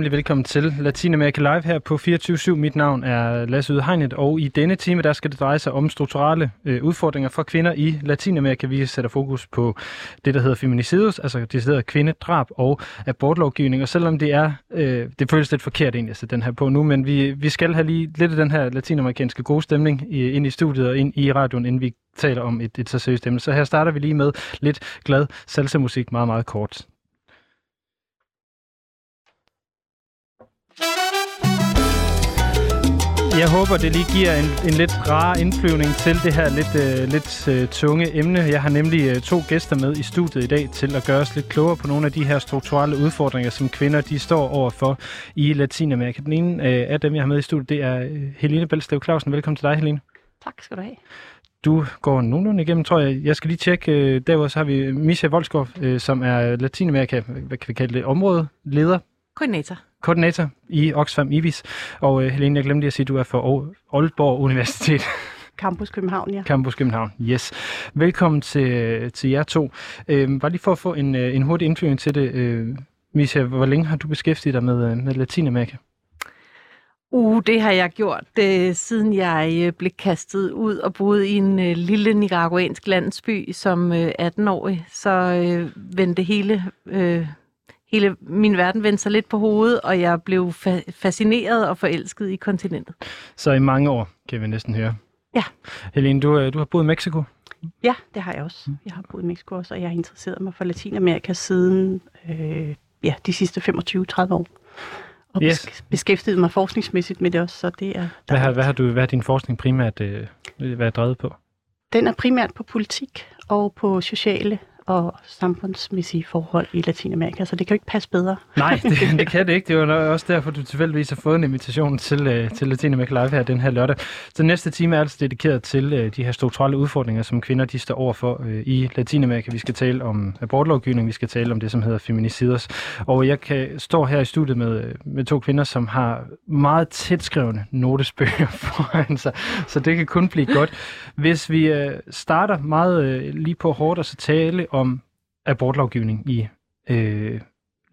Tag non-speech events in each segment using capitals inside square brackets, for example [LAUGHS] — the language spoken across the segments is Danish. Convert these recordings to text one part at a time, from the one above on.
Velkommen til Latinamerika Live her på 24 Mit navn er Lasse Ydhegnet, og i denne time der skal det dreje sig om strukturelle øh, udfordringer for kvinder i Latinamerika. Vi sætter fokus på det, der hedder feminicidos, altså det hedder kvindedrab og abortlovgivning. Og selvom det er, øh, det føles lidt forkert egentlig at sætte den her på nu, men vi, vi skal have lige lidt af den her latinamerikanske gode stemning i, ind i studiet og ind i radioen, inden vi taler om et, et så seriøst emne. Så her starter vi lige med lidt glad salsa-musik meget, meget kort. Jeg håber, det lige giver en, en lidt rar indflyvning til det her lidt, uh, lidt uh, tunge emne. Jeg har nemlig uh, to gæster med i studiet i dag til at gøre os lidt klogere på nogle af de her strukturelle udfordringer, som kvinder de står overfor i Latinamerika. Den ene uh, af dem, jeg har med i studiet, det er uh, Helene Belstev Clausen. Velkommen til dig, Helene. Tak skal du have. Du går nogenlunde igennem, tror jeg. Jeg skal lige tjekke. Derudover så har vi Misha Volskov, som er Latinamerika, hvad kan vi kalde det, områdeleder Koordinator. Koordinator i Oxfam IBIS. Og uh, Helene, jeg glemte lige at sige, at du er fra Aalborg Universitet. [LAUGHS] Campus København, ja. Campus København, yes. Velkommen til, til jer to. Uh, bare lige for at få en, uh, en hurtig indflyvning til det. Uh, Misha, hvor længe har du beskæftiget dig med, uh, med Latinamerika? Uh, det har jeg gjort, uh, siden jeg uh, blev kastet ud og boede i en uh, lille nicaraguansk landsby som uh, 18-årig. Så uh, vendte hele uh, hele min verden vendte sig lidt på hovedet, og jeg blev fa- fascineret og forelsket i kontinentet. Så i mange år, kan vi næsten høre. Ja. Helene, du, øh, du har boet i Mexico. Ja, det har jeg også. Jeg har boet i Mexico også, og jeg har interesseret mig for Latinamerika siden øh, ja, de sidste 25-30 år. Og yes. beskæftiget mig forskningsmæssigt med det også, så det er... Hvad har, hvad har, du, hvad har din forskning primært øh, været drevet på? Den er primært på politik og på sociale og samfundsmæssige forhold i Latinamerika, så det kan jo ikke passe bedre. Nej, [LAUGHS] det, det kan det ikke. Det var også derfor, du tilfældigvis har fået en invitation til, uh, til Latinamerika Live her den her lørdag. Så næste time er altså dedikeret til uh, de her strukturelle udfordringer, som kvinder de står overfor uh, i Latinamerika. Vi skal tale om abortlovgivning, vi skal tale om det, som hedder feminicidas. Og jeg kan stå her i studiet med, med to kvinder, som har meget tætskrevne notesbøger [LAUGHS] foran sig, så det kan kun blive godt. Hvis vi starter meget lige på hårdt og så tale om abortlovgivning i øh,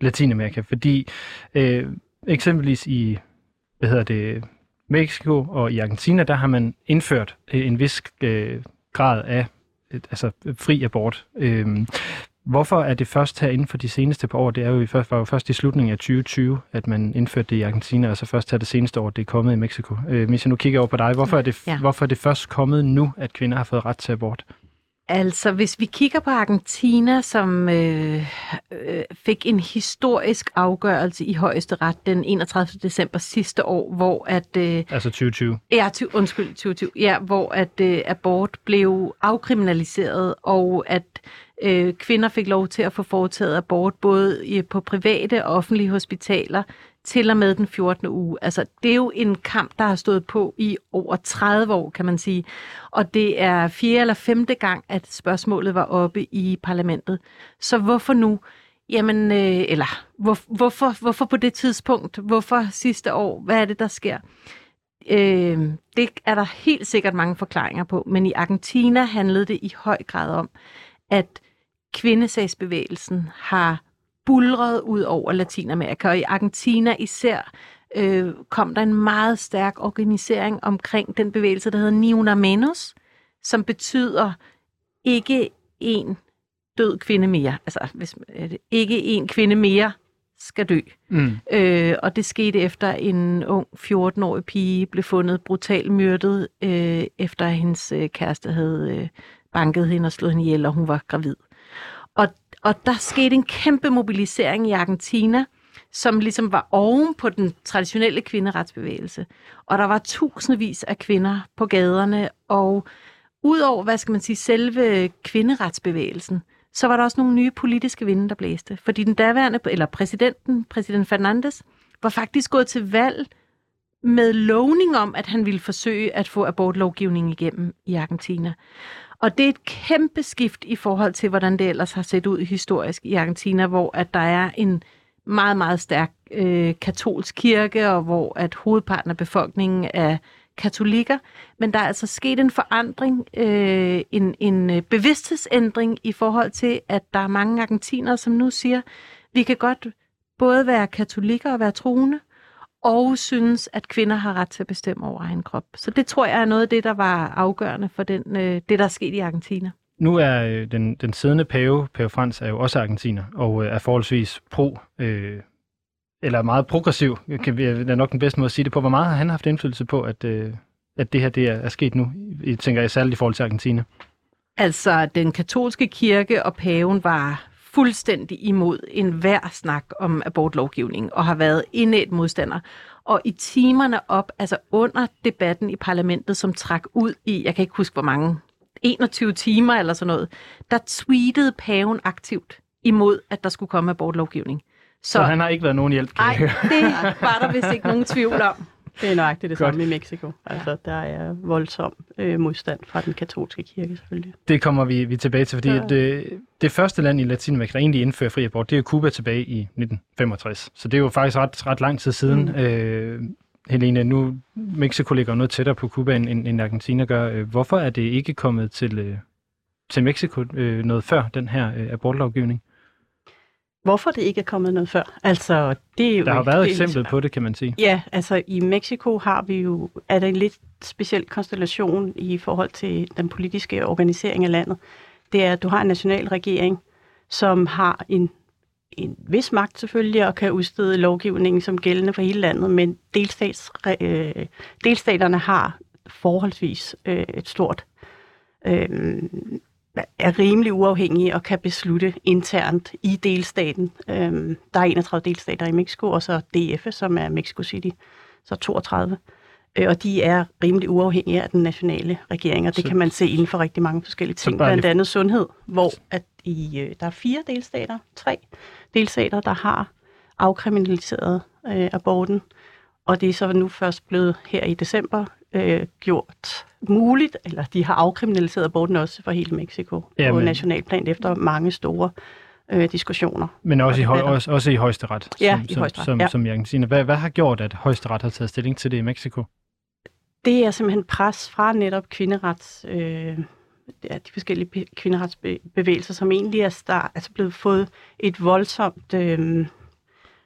Latinamerika, fordi øh, eksempelvis i hvad hedder det, Mexico og i Argentina, der har man indført øh, en vis øh, grad af et, altså fri abort. Øh, hvorfor er det først her inden for de seneste par år, det er jo først, var jo først i slutningen af 2020, at man indførte det i Argentina, og så først her det seneste år, det er kommet i Mexico. Øh, hvis jeg nu kigger over på dig, hvorfor er, det, ja. hvorfor er det først kommet nu, at kvinder har fået ret til abort? Altså, hvis vi kigger på Argentina, som øh, øh, fik en historisk afgørelse i højeste ret den 31. december sidste år, hvor at... Øh, altså 2020? Ja, ty, undskyld, 2020. Ja, hvor at øh, abort blev afkriminaliseret, og at øh, kvinder fik lov til at få foretaget abort både på private og offentlige hospitaler til og med den 14. uge. Altså, det er jo en kamp, der har stået på i over 30 år, kan man sige. Og det er fjerde eller femte gang, at spørgsmålet var oppe i parlamentet. Så hvorfor nu? Jamen, øh, eller hvor, hvorfor, hvorfor på det tidspunkt? Hvorfor sidste år? Hvad er det, der sker? Øh, det er der helt sikkert mange forklaringer på, men i Argentina handlede det i høj grad om, at kvindesagsbevægelsen har bulret ud over Latinamerika, og i Argentina især øh, kom der en meget stærk organisering omkring den bevægelse, der hedder Niuna Menos, som betyder ikke en død kvinde mere. Altså, hvis, øh, ikke en kvinde mere skal dø. Mm. Øh, og det skete efter en ung 14-årig pige blev fundet brutalt myrdet, øh, efter hendes øh, kæreste havde øh, banket hende og slået hende ihjel, og hun var gravid. Og og der skete en kæmpe mobilisering i Argentina, som ligesom var oven på den traditionelle kvinderetsbevægelse. Og der var tusindvis af kvinder på gaderne, og udover, hvad skal man sige, selve kvinderetsbevægelsen, så var der også nogle nye politiske vinde, der blæste. Fordi den daværende, eller præsidenten, præsident Fernandes, var faktisk gået til valg med lovning om, at han ville forsøge at få abortlovgivningen igennem i Argentina. Og det er et kæmpe skift i forhold til, hvordan det ellers har set ud historisk i Argentina, hvor at der er en meget, meget stærk øh, katolsk kirke, og hvor at hovedparten af befolkningen er katolikker. Men der er altså sket en forandring, øh, en, en øh, bevidsthedsændring i forhold til, at der er mange argentinere, som nu siger, vi kan godt både være katolikker og være troende, og synes, at kvinder har ret til at bestemme over egen krop. Så det tror jeg er noget af det, der var afgørende for den, øh, det, der er sket i Argentina. Nu er øh, den, den siddende pave, pave Frans, er jo også argentiner, og øh, er forholdsvis pro, øh, eller meget progressiv, kan er nok den bedste måde at sige det på. Hvor meget har han haft indflydelse på, at, øh, at det her det er, er sket nu, I, tænker jeg særligt i forhold til Argentina? Altså, den katolske kirke og paven var fuldstændig imod enhver snak om abortlovgivning, og har været indet modstander. Og i timerne op, altså under debatten i parlamentet, som trak ud i, jeg kan ikke huske hvor mange, 21 timer eller sådan noget, der tweetede paven aktivt imod, at der skulle komme abortlovgivning. Så, så han har ikke været nogen hjælp, kan Nej, det var der vist ikke nogen tvivl om. Det er nøjagtigt det Godt. samme i Mexico. Altså, der er voldsom øh, modstand fra den katolske kirke, selvfølgelig. Det kommer vi, vi tilbage til, fordi ja. det, det første land i Latinamerika, der egentlig indfører fri abort, det er Cuba tilbage i 1965. Så det er jo faktisk ret, ret lang tid siden. Mm. Øh, Helene, nu Mexico ligger noget tættere på Cuba, end, end Argentina gør. Øh, hvorfor er det ikke kommet til, øh, til Mexico øh, noget før, den her øh, abortlovgivning? Hvorfor det ikke er kommet noget før? Altså, det er jo der har været eksempel på det, kan man sige. Ja, altså i Mexico har vi jo, er der en lidt speciel konstellation i forhold til den politiske organisering af landet. Det er, at du har en national regering, som har en, en vis magt selvfølgelig, og kan udstede lovgivningen som gældende for hele landet, men delstats, øh, delstaterne har forholdsvis øh, et stort øh, er rimelig uafhængige og kan beslutte internt i delstaten. Øhm, der er 31 delstater i Mexico, og så DF, som er Mexico City, så 32. Øh, og de er rimelig uafhængige af den nationale regering, og det så, kan man se inden for rigtig mange forskellige ting, blandt andet sundhed, hvor at i, øh, der er fire delstater, tre delstater, der har afkriminaliseret øh, aborten, og det er så nu først blevet her i december øh, gjort muligt, eller de har afkriminaliseret aborten også for hele Mexico ja, på nationalplan efter mange store øh, diskussioner. Men også i, høj, også, også i højesteret, ja, som, i højesteret, som, ja. som, som sige. Hvad, hvad har gjort, at højesteret har taget stilling til det i Mexico? Det er simpelthen pres fra netop kvinderets, øh, ja, de forskellige kvinderetsbevægelser, som egentlig er start, altså blevet fået et voldsomt... Øh,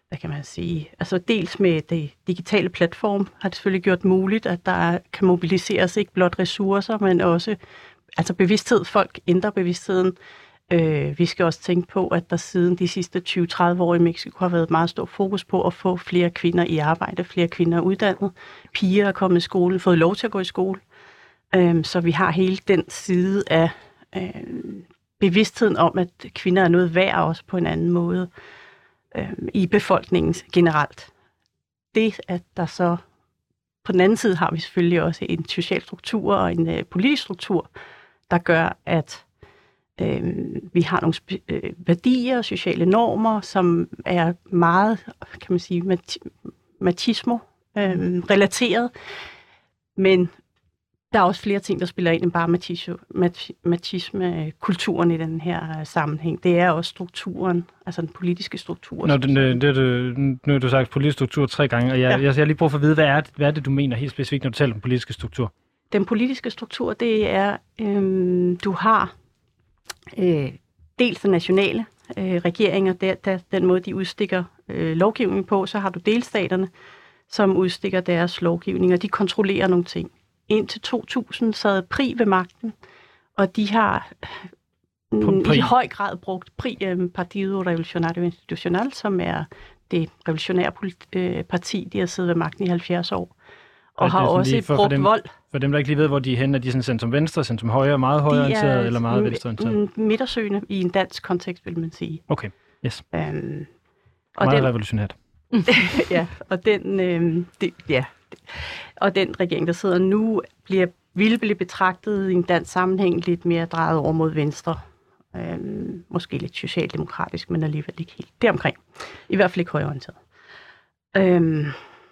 hvad kan man sige, altså dels med det digitale platform har det selvfølgelig gjort muligt, at der kan mobiliseres ikke blot ressourcer, men også altså bevidsthed. Folk ændrer bevidstheden. Øh, vi skal også tænke på, at der siden de sidste 20-30 år i Mexico har været meget stor fokus på at få flere kvinder i arbejde, flere kvinder uddannet. Piger er kommet i skole, fået lov til at gå i skole. Øh, så vi har hele den side af øh, bevidstheden om, at kvinder er noget værd også på en anden måde øh, i befolkningen generelt. Det, at der så på den anden side har vi selvfølgelig også en social struktur og en øh, politisk struktur, der gør, at øh, vi har nogle øh, værdier og sociale normer, som er meget, kan man sige, mat- machismo øh, relateret. Men der er også flere ting, der spiller ind end bare machisme-kulturen i den her øh, sammenhæng. Det er også strukturen, altså den politiske struktur. Nå, det, det, det, nu har du sagt politisk struktur tre gange, og jeg, ja. jeg, jeg, jeg lige prøve for at vide, hvad er, det, hvad er det, du mener helt specifikt, når du taler om politiske struktur? Den politiske struktur, det er, øhm, du har øh, dels den nationale øh, regeringer, der, der, den måde, de udstikker øh, lovgivning på, så har du delstaterne, som udstikker deres lovgivning, og de kontrollerer nogle ting indtil 2000 sad PRI ved magten, og de har mm, i høj grad brugt PRI, øh, Partido Revolucionario Institucional, som er det revolutionære øh, parti, de har siddet ved magten i 70 år, og, og har også for, brugt for dem, vold. For dem, der ikke lige ved, hvor de er henne, er de sådan centrum venstre, centrum højre, meget højreorienteret eller meget venstreorienteret? midtersøgende i en dansk kontekst, vil man sige. Okay, yes. Um, og meget den, revolutionært. [LAUGHS] [LAUGHS] ja, og den, øh, det, ja, og den regering, der sidder nu, bliver, vil blive betragtet i en dansk sammenhæng lidt mere drejet over mod venstre. Øhm, måske lidt socialdemokratisk, men alligevel ikke helt deromkring. I hvert fald ikke højorienteret. Øhm,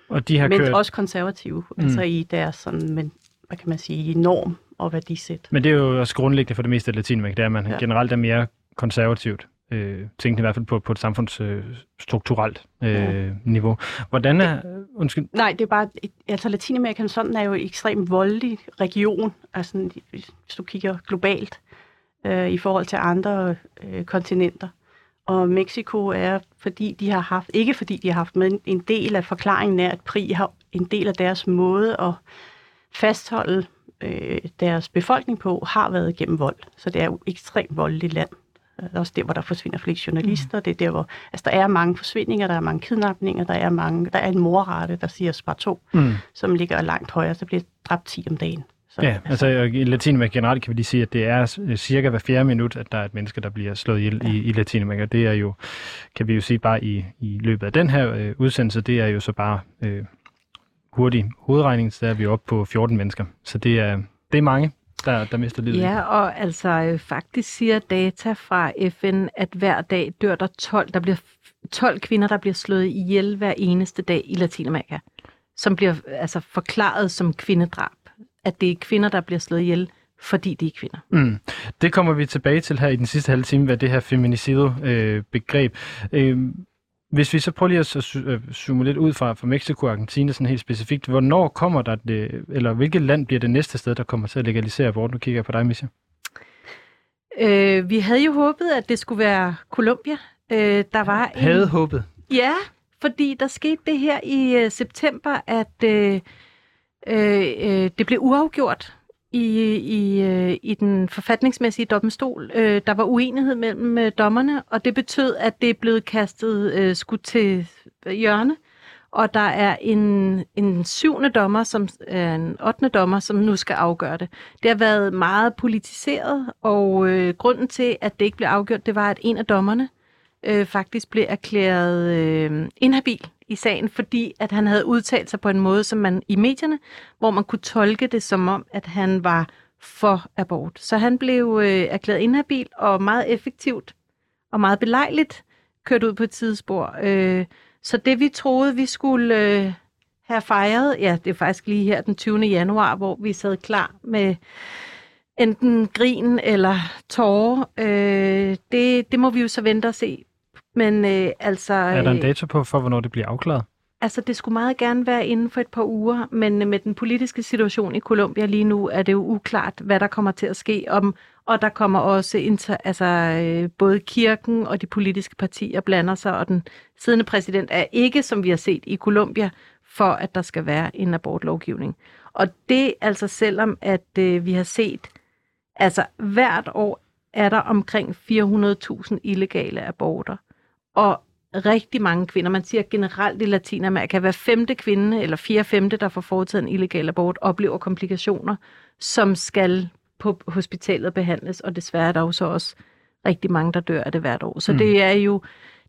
og de har men kørt... også konservative, mm. altså i deres sådan, men, hvad kan man sige, norm og værdisæt. Men det er jo også grundlæggende for det meste af Latinamerika, det er, at man ja. generelt er mere konservativt øh, tænkende i hvert fald på, på et samfundsstrukturelt øh, ja. niveau. Hvordan er... Undskyld. Nej, det er bare... Altså, Latinamerika sådan er jo en ekstremt voldelig region, altså hvis du kigger globalt øh, i forhold til andre øh, kontinenter. Og Mexico er, fordi de har haft, ikke fordi de har haft, men en del af forklaringen er, at PRI har en del af deres måde at fastholde øh, deres befolkning på, har været gennem vold. Så det er jo ekstremt voldeligt land. Det er også der, hvor der forsvinder flest journalister. Mm. Det er der, hvor altså, der er mange forsvindinger, der er mange kidnapninger, der er, mange, der er en morrate, der siger bare to, mm. som ligger langt højere, så bliver dræbt 10 om dagen. Så, ja, altså i Latinamerika generelt kan vi lige sige, at det er cirka hver fjerde minut, at der er et menneske, der bliver slået ihjel ja. i, i Latinamerika. Det er jo, kan vi jo sige, bare i, i løbet af den her øh, udsendelse, det er jo så bare øh, hurtig hovedregning, så er vi oppe på 14 mennesker. Så det er, det er mange, der, der mister livet. Ja, og altså øh, faktisk siger data fra FN, at hver dag dør der 12, der bliver 12 kvinder, der bliver slået ihjel hver eneste dag i Latinamerika, som bliver altså forklaret som kvindedrab. At det er kvinder, der bliver slået ihjel, fordi de er kvinder. Mm. Det kommer vi tilbage til her i den sidste halve time, hvad det her feminicido-begreb. Øh, hvis vi så prøver lige at øh, zoome lidt ud fra, fra Mexico og Argentina sådan helt specifikt, hvornår kommer der det, eller hvilket land bliver det næste sted, der kommer til at legalisere abort? Nu kigger jeg på dig, Misha. Øh, vi havde jo håbet, at det skulle være Colombia. Øh, der var havde en... håbet? Ja, fordi der skete det her i uh, september, at øh, øh, det blev uafgjort i, i, øh, i den forfatningsmæssige domstol. Øh, der var uenighed mellem øh, dommerne, og det betød, at det er blevet kastet øh, skudt til hjørne. Og der er en, en syvende dommer, som øh, en ottende dommer, som nu skal afgøre det. Det har været meget politiseret, og øh, grunden til, at det ikke blev afgjort, det var, at en af dommerne øh, faktisk blev erklæret øh, inhabil i sagen, fordi at han havde udtalt sig på en måde, som man i medierne, hvor man kunne tolke det som om, at han var for abort. Så han blev øh, erklæret inhabil og meget effektivt og meget belejligt kørt ud på et tidsspor. Øh, så det vi troede, vi skulle øh, have fejret, ja, det er faktisk lige her den 20. januar, hvor vi sad klar med enten grin eller tårer. Øh, det, det må vi jo så vente og se men øh, altså... Er der en øh, dato på, for hvornår det bliver afklaret? Altså, det skulle meget gerne være inden for et par uger, men øh, med den politiske situation i Colombia lige nu, er det jo uklart, hvad der kommer til at ske. Om, og der kommer også inter, altså, øh, både kirken og de politiske partier blander sig, og den siddende præsident er ikke, som vi har set i Colombia, for at der skal være en abortlovgivning. Og det altså selvom, at øh, vi har set, altså hvert år er der omkring 400.000 illegale aborter og rigtig mange kvinder, man siger generelt i Latinamerika, hver femte kvinde eller fire femte, der får foretaget en illegal abort, oplever komplikationer, som skal på hospitalet behandles, og desværre er der jo så også rigtig mange, der dør af det hvert år. Så mm. det er jo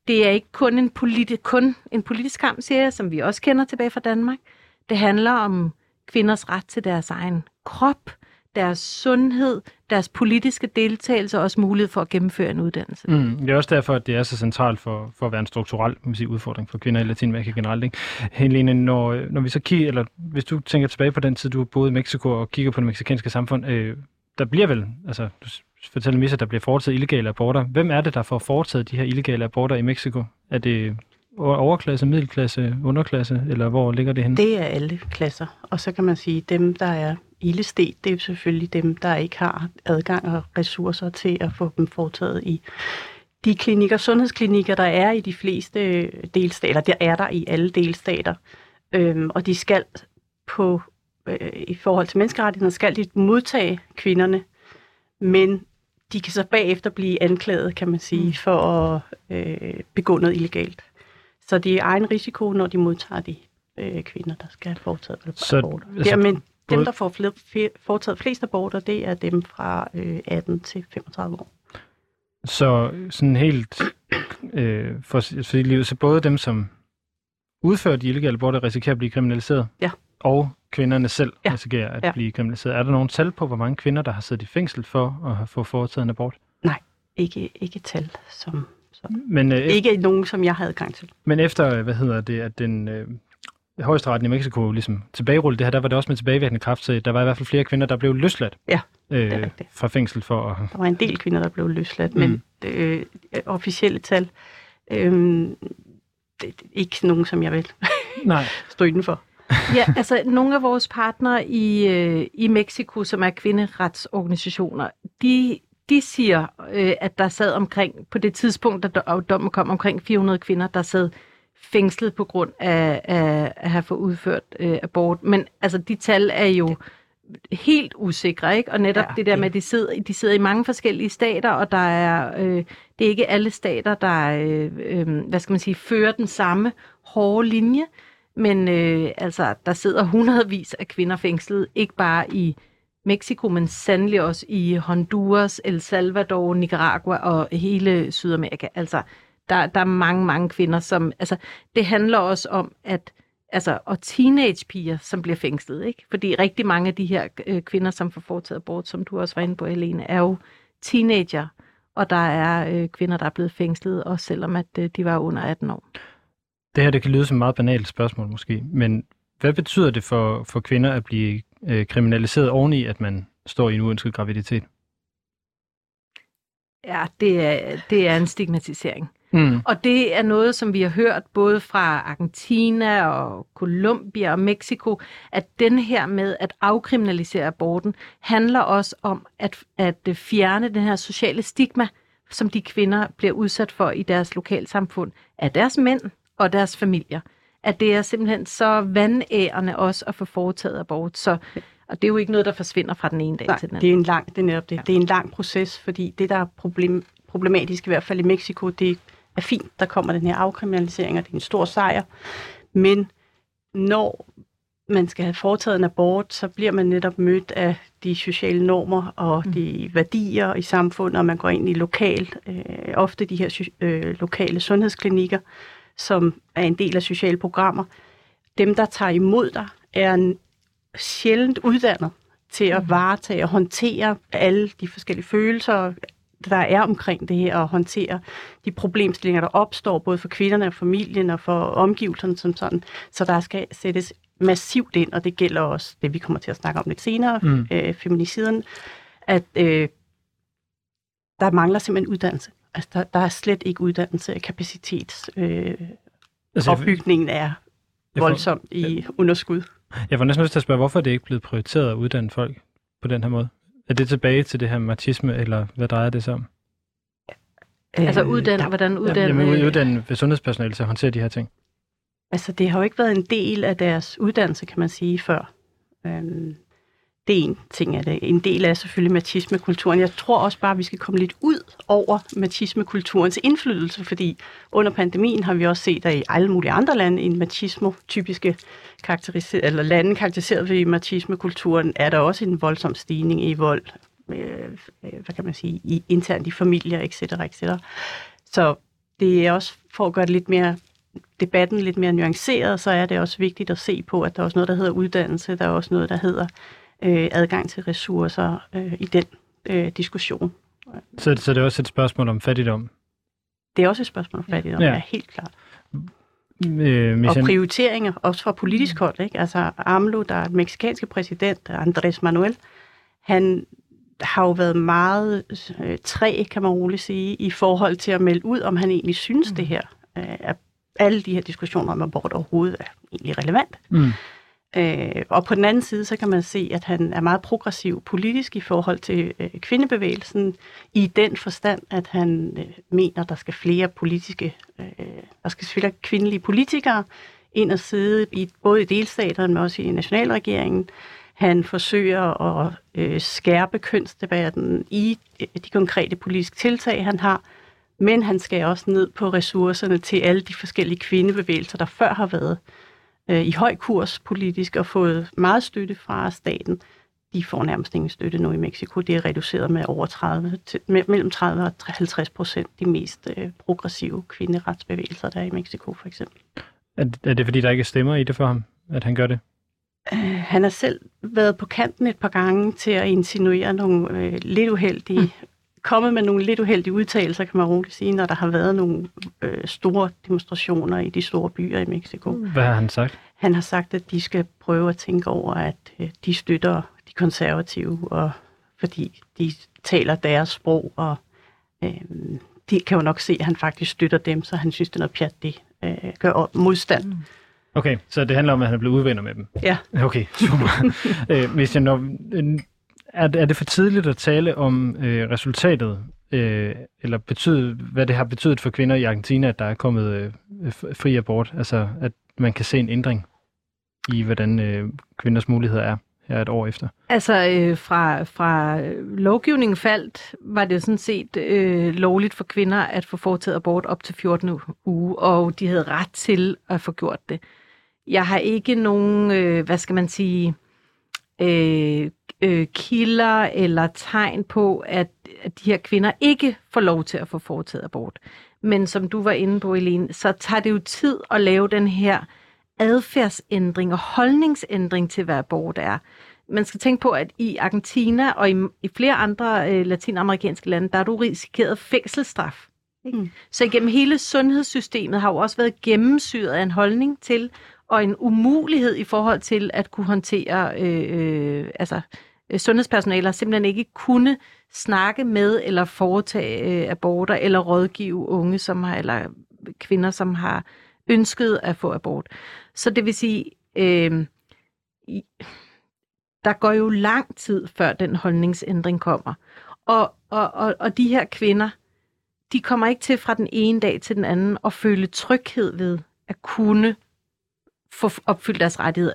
det er ikke kun en, politi- kun en politisk kamp, siger jeg, som vi også kender tilbage fra Danmark. Det handler om kvinders ret til deres egen krop, deres sundhed, deres politiske deltagelse og også mulighed for at gennemføre en uddannelse. Mm, det er også derfor, at det er så centralt for, for at være en strukturel man sige, udfordring for kvinder i Latinamerika generelt. Ikke? Helene, når, når vi så kigger, eller hvis du tænker tilbage på den tid, du boede i Mexico og kigger på det meksikanske samfund, øh, der bliver vel, altså du fortæller mig, at der bliver foretaget illegale aborter. Hvem er det, der får foretaget de her illegale aborter i Mexico? Er det overklasse, middelklasse, underklasse, eller hvor ligger det henne? Det er alle klasser, og så kan man sige, dem, der er ildestet, det er selvfølgelig dem, der ikke har adgang og ressourcer til at få dem foretaget i de klinikker, sundhedsklinikker, der er i de fleste delstater. Der er der i alle delstater. Øhm, og de skal på, øh, i forhold til menneskerettigheder, skal de modtage kvinderne, men de kan så bagefter blive anklaget, kan man sige, mm. for at øh, begå noget illegalt. Så det er egen risiko, når de modtager de øh, kvinder, der skal have foretaget så, aborter. Altså, Dermed, dem, der får fl- foretaget flest aborter, det er dem fra øh, 18 til 35 år. Så sådan helt øh, for, for livet, så både dem, som udfører de illegale aborter, risikerer at blive kriminaliseret, ja. og kvinderne selv ja. risikerer at ja. blive kriminaliseret. Er der nogen tal på, hvor mange kvinder, der har siddet i fængsel for at have fået foretaget en abort? Nej, ikke, ikke tal, som, som men, øh, ikke nogen, som jeg havde gang til. Men efter, hvad hedder det, at den øh, højesteretten i Mexico ligesom tilbagerullede det her, der var det også med tilbagevirkende kraft, så der var i hvert fald flere kvinder, der blev løsladt ja, øh, fra fængsel for at... Der var en del kvinder, der blev løsladt, mm. men øh, officielle tal, øh, det er ikke nogen, som jeg vil [LAUGHS] Nej. stå for. ja, altså nogle af vores partnere i, øh, i Mexico, som er kvinderetsorganisationer, de de siger, øh, at der sad omkring, på det tidspunkt, da dommen kom, omkring 400 kvinder, der sad fængslet på grund af, af at have fået udført øh, abort. Men altså, de tal er jo helt usikre, ikke? Og netop ja, det der med, at de sidder, de sidder i mange forskellige stater, og der er, øh, det er ikke alle stater, der, øh, øh, hvad skal man sige, fører den samme hårde linje. Men øh, altså, der sidder hundredvis af kvinder fængslet, ikke bare i Mexico, men sandelig også i Honduras, El Salvador, Nicaragua og hele Sydamerika. Altså, der, der er mange, mange kvinder, som... Altså, det handler også om, at altså, og teenagepiger, som bliver fængslet, ikke? Fordi rigtig mange af de her øh, kvinder, som får foretaget abort, som du også var inde på, Helene, er jo teenager, og der er øh, kvinder, der er blevet fængslet, også selvom at øh, de var under 18 år. Det her det kan lyde som et meget banalt spørgsmål måske, men hvad betyder det for, for kvinder at blive øh, kriminaliseret oveni, at man står i en uønsket graviditet? Ja, det er, det er en stigmatisering. Mm. Og det er noget, som vi har hørt både fra Argentina og Colombia og Mexico, at den her med at afkriminalisere aborten handler også om at, at fjerne den her sociale stigma, som de kvinder bliver udsat for i deres lokalsamfund af deres mænd og deres familier. At det er simpelthen så vandærende også at få foretaget abort. Så og det er jo ikke noget, der forsvinder fra den ene dag Nej, til den anden. det er en lang, det er netop det. Ja. Det er en lang proces, fordi det, der er problem, problematisk i hvert fald i Mexico, det er fint, der kommer den her afkriminalisering, og det er en stor sejr. Men når man skal have foretaget en abort, så bliver man netop mødt af de sociale normer og mm. de værdier i samfundet, og man går ind i lokal, øh, ofte de her øh, lokale sundhedsklinikker, som er en del af sociale programmer. Dem, der tager imod dig, er sjældent uddannet til at mm. varetage og håndtere alle de forskellige følelser, der er omkring det her, at håndtere de problemstillinger, der opstår, både for kvinderne og familien og for omgivelserne som sådan. Så der skal sættes massivt ind, og det gælder også det, vi kommer til at snakke om lidt senere, mm. øh, feminiciden, at øh, der mangler simpelthen uddannelse. Altså, der, der er slet ikke uddannelse, kapacitets øh, altså, opbygningen er voldsomt i underskud. Jeg var næsten lyst til at spørge, hvorfor det ikke blevet prioriteret at uddanne folk på den her måde? Er det tilbage til det her marxisme, eller hvad drejer det sig om? Altså uddanne, ja, hvordan uddanne... Jamen uddanne ved sundhedspersonale til at håndtere de her ting. Altså det har jo ikke været en del af deres uddannelse, kan man sige, før. Øhm, det er en ting af det. Øh, en del af selvfølgelig matismekulturen. Jeg tror også bare, at vi skal komme lidt ud over matismekulturens indflydelse, fordi under pandemien har vi også set, at i alle mulige andre lande, en machismo-typiske karakteriseret, eller lande karakteriseret ved matismekulturen, er der også en voldsom stigning i vold, øh, øh hvad kan man sige, i, internt i familier, etc., etc. Så det er også for at gøre det lidt mere debatten lidt mere nuanceret, så er det også vigtigt at se på, at der er også noget, der hedder uddannelse, der er også noget, der hedder øh, adgang til ressourcer øh, i den øh, diskussion. Så, så det er også et spørgsmål om fattigdom? Det er også et spørgsmål om fattigdom, ja, ja helt klart. Øh, og prioriteringer, også fra politisk hold. Ikke? Altså AMLO, der er den meksikanske præsident, Andrés Manuel, han har jo været meget øh, træ, kan man roligt sige, i forhold til at melde ud, om han egentlig synes mm. det her, øh, at alle de her diskussioner om abort overhovedet er egentlig relevant. Mm. Øh, og på den anden side, så kan man se, at han er meget progressiv politisk i forhold til øh, kvindebevægelsen, i den forstand, at han øh, mener, der skal flere politiske, øh, der skal flere kvindelige politikere ind og sidde i både i delstaterne, men også i nationalregeringen. Han forsøger at øh, skærpe kønsdebatten i øh, de konkrete politiske tiltag, han har, men han skal også ned på ressourcerne til alle de forskellige kvindebevægelser, der før har været øh, i høj kurs politisk og fået meget støtte fra staten. De får nærmest ingen støtte nu i Mexico. Det er reduceret med over 30, til, mellem 30 og 50 procent de mest øh, progressive kvinderetsbevægelser, der er i Mexico for eksempel. Er, er det fordi, der ikke er stemmer i det for ham, at han gør det? Uh, han har selv været på kanten et par gange til at insinuere nogle øh, lidt uheldige mm kommet med nogle lidt uheldige udtalelser, kan man roligt sige, når der har været nogle øh, store demonstrationer i de store byer i Mexico. Hvad har han sagt? Han har sagt, at de skal prøve at tænke over, at øh, de støtter de konservative, og fordi de taler deres sprog, og øh, de kan jo nok se, at han faktisk støtter dem, så han synes, det er noget pjat, det øh, gør modstand. Mm. Okay, så det handler om, at han er blevet udvenner med dem? Ja. Okay, super. [LAUGHS] øh, hvis jeg når, er, er det for tidligt at tale om øh, resultatet, øh, eller betyde, hvad det har betydet for kvinder i Argentina, at der er kommet øh, fri abort? Altså, at man kan se en ændring i, hvordan øh, kvinders muligheder er her et år efter? Altså, øh, fra, fra lovgivningen faldt, var det jo sådan set øh, lovligt for kvinder at få foretaget abort op til 14 uge, og de havde ret til at få gjort det. Jeg har ikke nogen, øh, hvad skal man sige, øh, øh, kilder eller tegn på, at, at de her kvinder ikke får lov til at få foretaget abort. Men som du var inde på, Elene, så tager det jo tid at lave den her adfærdsændring og holdningsændring til, hvad abort er. Man skal tænke på, at i Argentina og i, i flere andre øh, latinamerikanske lande, der er du risikeret fængselsstraf. Ikke? Mm. Så igennem hele sundhedssystemet har jo også været gennemsyret af en holdning til, og en umulighed i forhold til at kunne håndtere, øh, øh, altså Øh, sundhedspersonaler simpelthen ikke kunne snakke med eller foretage øh, aborter eller rådgive unge, som har, eller kvinder, som har ønsket at få abort. Så det vil sige, øh, der går jo lang tid, før den holdningsændring kommer. Og, og, og, og de her kvinder, de kommer ikke til fra den ene dag til den anden at føle tryghed ved at kunne få opfyldt deres rettigheder.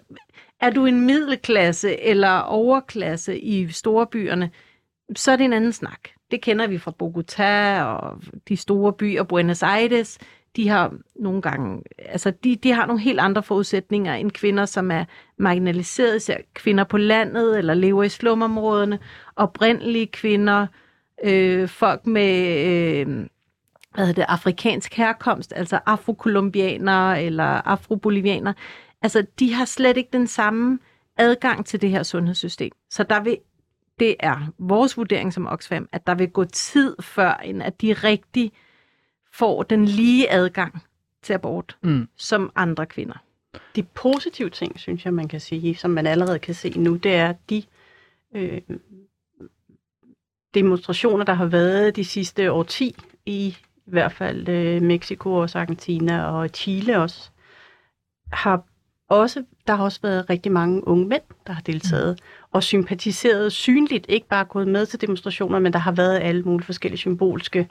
Er du en middelklasse eller overklasse i storbyerne, så er det en anden snak. Det kender vi fra Bogotá og de store byer, Buenos Aires. De har nogle gange, altså de, de har nogle helt andre forudsætninger end kvinder, som er marginaliserede, især kvinder på landet eller lever i slumområderne, oprindelige kvinder, øh, folk med øh, hvad hedder det, afrikansk herkomst, altså afrokolumbianere eller afrobolivianere, altså de har slet ikke den samme adgang til det her sundhedssystem. Så der vil, det er vores vurdering som Oxfam, at der vil gå tid før, end at de rigtig får den lige adgang til abort mm. som andre kvinder. De positive ting, synes jeg, man kan sige, som man allerede kan se nu, det er de øh, demonstrationer, der har været de sidste årti i i hvert fald øh, Mexico og Argentina og Chile også, har også, der har også været rigtig mange unge mænd, der har deltaget mm. og sympatiseret synligt, ikke bare gået med til demonstrationer, men der har været alle mulige forskellige symbolske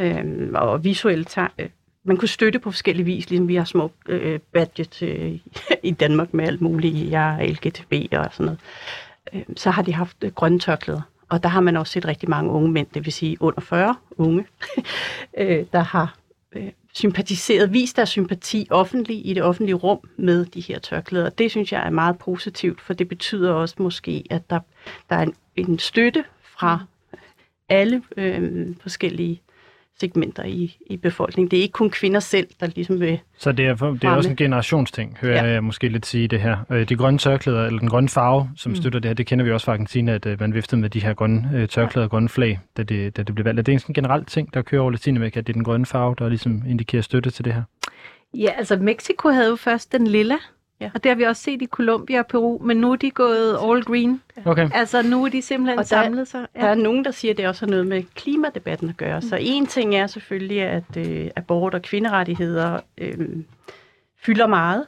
øh, og visuelle øh, man kunne støtte på forskellige vis, ligesom vi har små øh, badges øh, [LAUGHS] i Danmark med alt muligt, jeg er LGTB og sådan noget. Øh, så har de haft øh, grønne tørklæder. Og der har man også set rigtig mange unge mænd, det vil sige under 40 unge, [LAUGHS] øh, der har øh, sympatiseret, vist deres sympati offentligt i det offentlige rum med de her tørklæder. Det synes jeg er meget positivt, for det betyder også måske, at der, der er en, en støtte fra alle øh, forskellige segmenter i, i befolkningen. Det er ikke kun kvinder selv, der ligesom vil Så det er, for, det er også en generationsting, hører ja. jeg måske lidt sige det her. Øh, de grønne tørklæder, eller den grønne farve, som mm. støtter det her, det kender vi også fra Argentina, at øh, man viftede med de her grønne øh, tørklæder og grønne flag, da det, da det blev valgt. Er det en generelt ting, der kører over Latinamerika, at det er den grønne farve, der ligesom indikerer støtte til det her? Ja, altså Mexico havde jo først den lilla Ja. Og det har vi også set i Colombia og Peru, men nu er de gået all green. Okay. Altså nu er de simpelthen og der, samlet sig. Ja. Der er nogen, der siger, at det også har noget med klimadebatten at gøre. Mm. Så en ting er selvfølgelig, at øh, abort og kvinderettigheder øh, fylder meget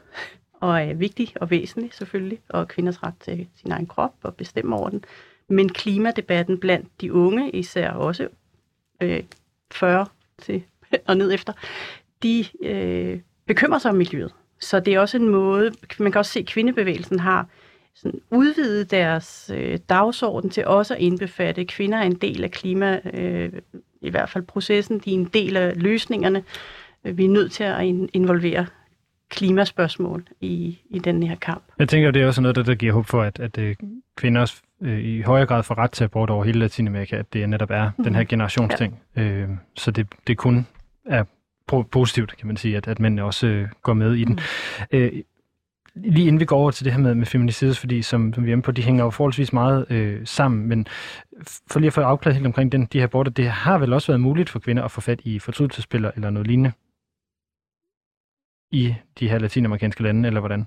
og er vigtig og væsentlig selvfølgelig, og kvinders ret til sin egen krop og bestemme over den. Men klimadebatten blandt de unge, især også øh, 40 til og ned efter, de øh, bekymrer sig om miljøet. Så det er også en måde, man kan også se, at kvindebevægelsen har sådan udvidet deres øh, dagsorden til også at indbefatte, at kvinder er en del af klima, øh, i hvert fald processen, de er en del af løsningerne. Vi er nødt til at involvere klimaspørgsmål i, i den her kamp. Jeg tænker, det er også noget, der, der giver håb for, at, at øh, kvinder også øh, i højere grad får ret til abort over hele Latinamerika, at det netop er mm-hmm. den her mhm. generationsting. Ja. Øh, så det, det kun er positivt, kan man sige, at, at mænd også øh, går med i den. Mm. Øh, lige inden vi går over til det her med, med feminicides, fordi som, som vi er på, de hænger jo forholdsvis meget øh, sammen, men for lige at få afklaret helt omkring den, de her border, det har vel også været muligt for kvinder at få fat i fortrydelsespiller eller noget lignende i de her latinamerikanske lande, eller hvordan?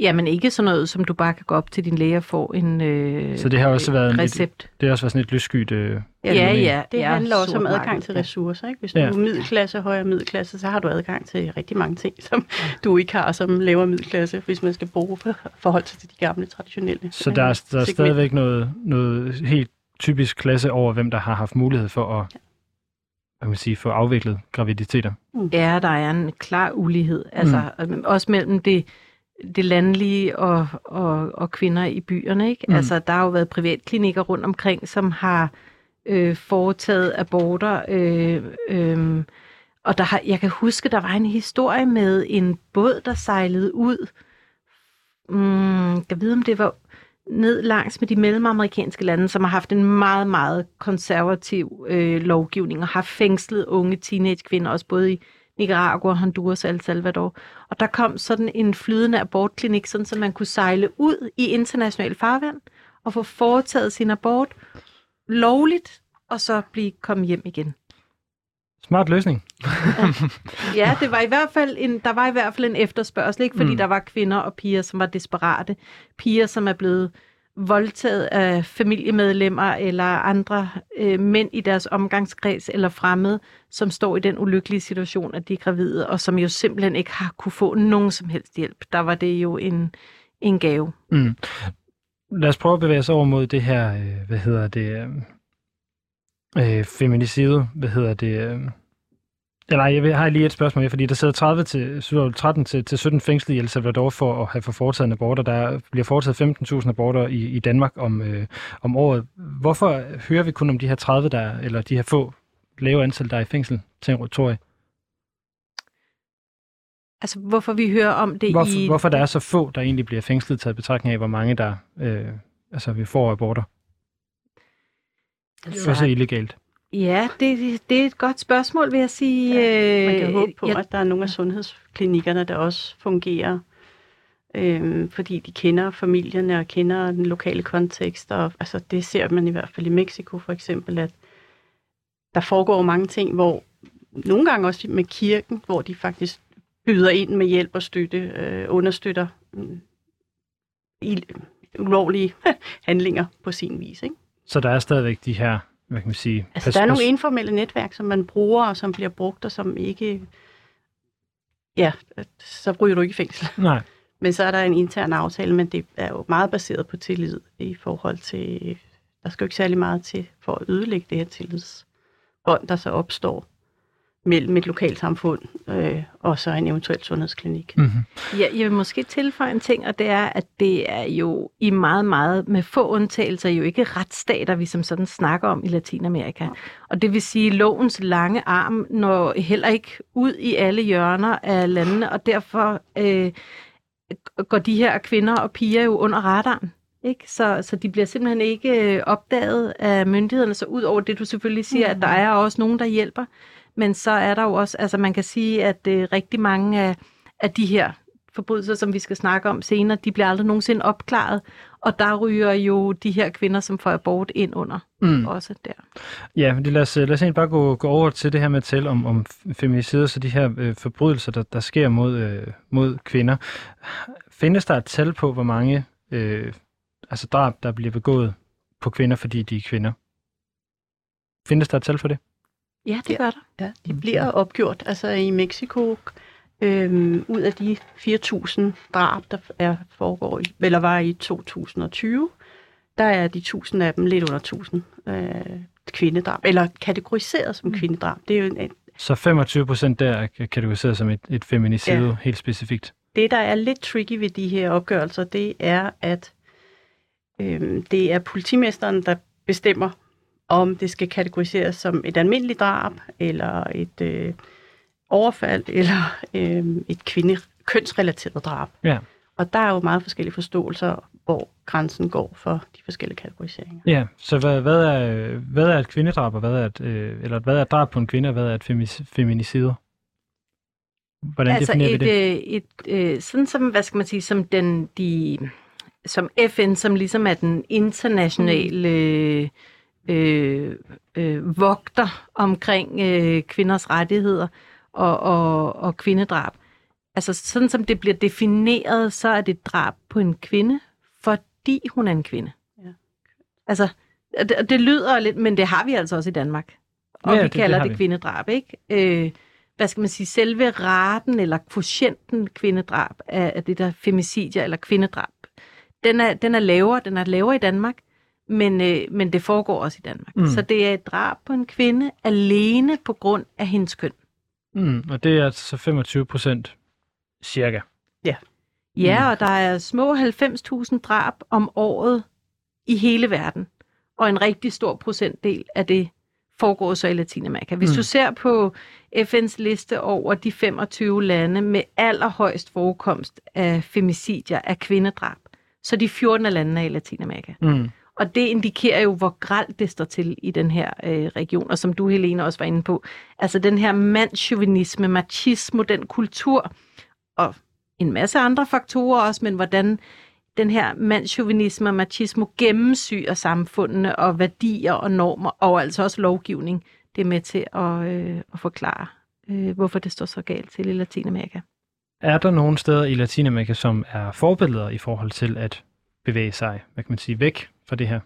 Jamen ikke sådan noget, som du bare kan gå op til din læge og få en øh, Så det har også været en- recept. Det har også været sådan et lysskyt... Øh, Ja, ja. Det ja, handler også om adgang marked, til ja. ressourcer. Ikke? Hvis du Ja. er middelklasse, højere middelklasse, så har du adgang til rigtig mange ting, som du ikke har som lavere middelklasse, hvis man skal bruge for forhold til de gamle traditionelle. så der er, der er stadigvæk noget, noget helt typisk klasse over, hvem der har haft mulighed for at hvad kan man sige, få afviklet graviditeter. Ja, der er en klar ulighed. Altså mm. også mellem det, det landlige og, og, og kvinder i byerne. Ikke? Mm. Altså, der har jo været privatklinikker rundt omkring, som har øh, foretaget aborter. Øh, øh, og der har, jeg kan huske, der var en historie med en båd, der sejlede ud. Mm, jeg ved, om det var ned langs med de mellemamerikanske lande, som har haft en meget, meget konservativ øh, lovgivning og har fængslet unge teenagekvinder, også både i Nicaragua, Honduras og El Salvador. Og der kom sådan en flydende abortklinik, sådan så man kunne sejle ud i international farvand og få foretaget sin abort lovligt, og så blive komme hjem igen. Smart løsning. Ja, det var i hvert fald en, der var i hvert fald en efterspørgsel, ikke? fordi Mm. der var kvinder og piger, som var desperate. Piger, som er blevet voldtaget af familiemedlemmer eller andre øh, mænd i deres omgangskreds eller fremmede, som står i den ulykkelige situation, at de er gravide, og som jo simpelthen ikke har kunne få nogen som helst hjælp. Der var det jo en, en gave. Mm. Lad os prøve at bevæge os over mod det her, øh, hvad hedder det, øh, øh feminicide, hvad hedder det, øh, eller nej, jeg vil- har lige et spørgsmål mere, fordi der sidder 30 til, 13 til, til 17 fængslet i El Salvador for at have for foretaget en aborter. Der bliver foretaget 15.000 aborter i, i Danmark om, øh, om året. Hvorfor hører vi kun om de her 30, der, eller de her få lave antal, der er i fængsel, til Tori? Altså, hvorfor vi hører om det Hvorfor, i... hvorfor der er så få, der egentlig bliver fængslet, taget betragtning af, hvor mange der øh, altså, vi får aborter? Altså, Også illegalt. Ja, det, det er et godt spørgsmål, vil jeg sige. Man kan Øh, håbe på, jeg- at der er nogle af sundhedsklinikkerne, der også fungerer, øhm, fordi de kender familierne og kender den lokale kontekst. Og, altså, det ser man i hvert fald i Mexico for eksempel, at der foregår mange ting, hvor nogle gange også med kirken, hvor de faktisk byder ind med hjælp og støtte, øh, understøtter i, ulovlige [LAUGHS] handlinger på sin vis. Ikke? Så der er stadigvæk de her, hvad kan man sige... Altså, der er nogle informelle netværk, som man bruger, og som bliver brugt, og som ikke... Ja, så ryger du ikke i fængsel. [LAUGHS] Nej, Men så er der en intern aftale, men det er jo meget baseret på tillid i forhold til... Der skal jo ikke særlig meget til for at ødelægge det her tillidsbånd, der så opstår mellem et lokalsamfund øh, og så en eventuel sundhedsklinik. mm-hmm. Ja, jeg vil måske tilføje en ting, og det er, at det er jo i meget, meget med få undtagelser jo ikke retsstater, vi som sådan snakker om i Latinamerika. Og det vil sige, at lovens lange arm når heller ikke ud i alle hjørner af landene, og derfor øh, går de her kvinder og piger jo under radaren. Ikke? Så, så de bliver simpelthen ikke øh, opdaget af myndighederne, så ud over det, du selvfølgelig siger, mm. at der er også nogen, der hjælper. Men så er der jo også, altså man kan sige, at øh, rigtig mange af, af de her forbrydelser, som vi skal snakke om senere, de bliver aldrig nogensinde opklaret. Og der ryger jo de her kvinder, som får abort ind under mm. også der. Ja, men det, lad, os, lad os egentlig bare gå, gå over til det her med at tale om, om feminicider, så de her øh, forbrydelser, der, der sker mod, øh, mod kvinder. Findes der et tal på, hvor mange øh, altså drab, der bliver begået på kvinder, fordi de er kvinder? Findes der et tal for det? Ja, det Ja. gør der. Ja, de bliver opgjort. Altså i Mexico, øhm, ud af de 4.000 drab, der er, foregår, i- eller var i 2020, der er de 1.000 af dem lidt under 1.000 øh, kvindedrab, eller kategoriseret som kvindedrab. Det er jo en, Så 25 procent der er kategoriseret som et, et feminicide, ja. helt specifikt. det, der er lidt tricky ved de her opgørelser, det er, at øhm, det er politimesteren, der bestemmer, om det skal kategoriseres som et almindeligt drab, eller et øh, overfald, eller øh, et kvinde kønsrelateret drab. Ja. Og der er jo meget forskellige forståelser, hvor grænsen går for de forskellige kategoriseringer. Ja, så hvad, hvad, er, hvad er et kvindedrab, og hvad er et, øh, eller hvad er et drab på en kvinde, og hvad er et femi- feminicide? Hvordan altså definerer et, vi det? øh, et, øh, sådan som, hvad skal man sige, som den, de, som FN, som ligesom er den internationale øh, øh, øh, vogter omkring øh, kvinders rettigheder og, og, og kvindedrab. altså sådan som det bliver defineret, så er det drab på en kvinde, fordi hun er en kvinde. Ja. Altså, det, det lyder lidt, men det har vi altså også i Danmark. Og Ja, vi det- kalder det, det kvindedrab, ikke? Øh, hvad skal man sige, selve raten eller quotienten kvindedrab af, af det der femicidier eller kvindedrab, den er, den er lavere, den er lavere i Danmark, men, øh, men det foregår også i Danmark. Mm. Så det er et drab på en kvinde alene på grund af hendes køn. Mm, og det er altså 25 procent cirka. Ja, Mm. og der er små 90.000 drab om året i hele verden. Og en rigtig stor procentdel af det foregår så i Latinamerika. Hvis Mm. du ser på FN's liste over de 25 lande med allerhøjst forekomst af femicidier, af kvindedrab, så de 14 af landene er i Latinamerika. Mm. Og det indikerer jo, hvor gralt det står til i den her øh, region, og som du, Helene, også var inde på. Altså den her mandsjuvenisme, machismo, den kultur, og en masse andre faktorer også, men hvordan den her mandsjuvenisme og machismo gennemsyrer samfundene og værdier og normer, og altså også lovgivning, det er med til at, øh, at forklare, øh, hvorfor det står så galt til i Latinamerika. Er der nogle steder i Latinamerika, som er forbilleder i forhold til at bevæge sig, hvad kan man sige, væk fra det her?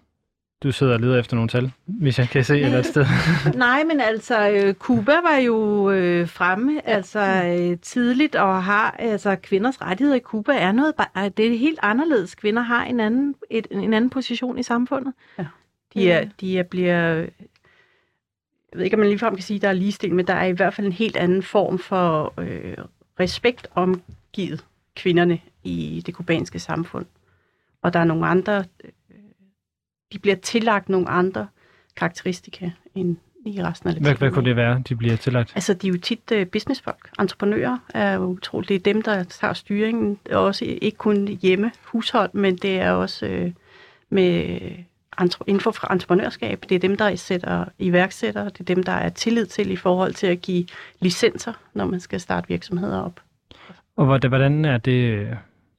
Du sidder og leder efter nogle tal, hvis jeg kan se et eller andet sted. [LAUGHS] Nej, men altså, øh, Cuba var jo øh, fremme altså øh, tidligt og har altså kvinders rettigheder i Cuba er noget ba- det er helt anderledes. Kvinder har en anden et, en anden position i samfundet. De, er, Øh. de er, bliver... Jeg ved ikke, om man ligefrem kan sige, at der er ligestilling, men der er i hvert fald en helt anden form for øh, respekt omgivet kvinderne i det kubanske samfund. Og der er nogle andre... De bliver tillagt nogle andre karakteristika end i resten af Hvad, hvad kunne det være, de bliver tillagt? Altså, de er jo tit uh, businessfolk. Entreprenører er jo utroligt. Det er dem, der tager styringen. Også ikke kun hjemme, hushold, men det er også øh, med entre, inden for entreprenørskab. Det er dem, der sætter iværksættere. Det er dem, der er tillid til i forhold til at give licenser, når man skal starte virksomheder op. Og hvordan er det,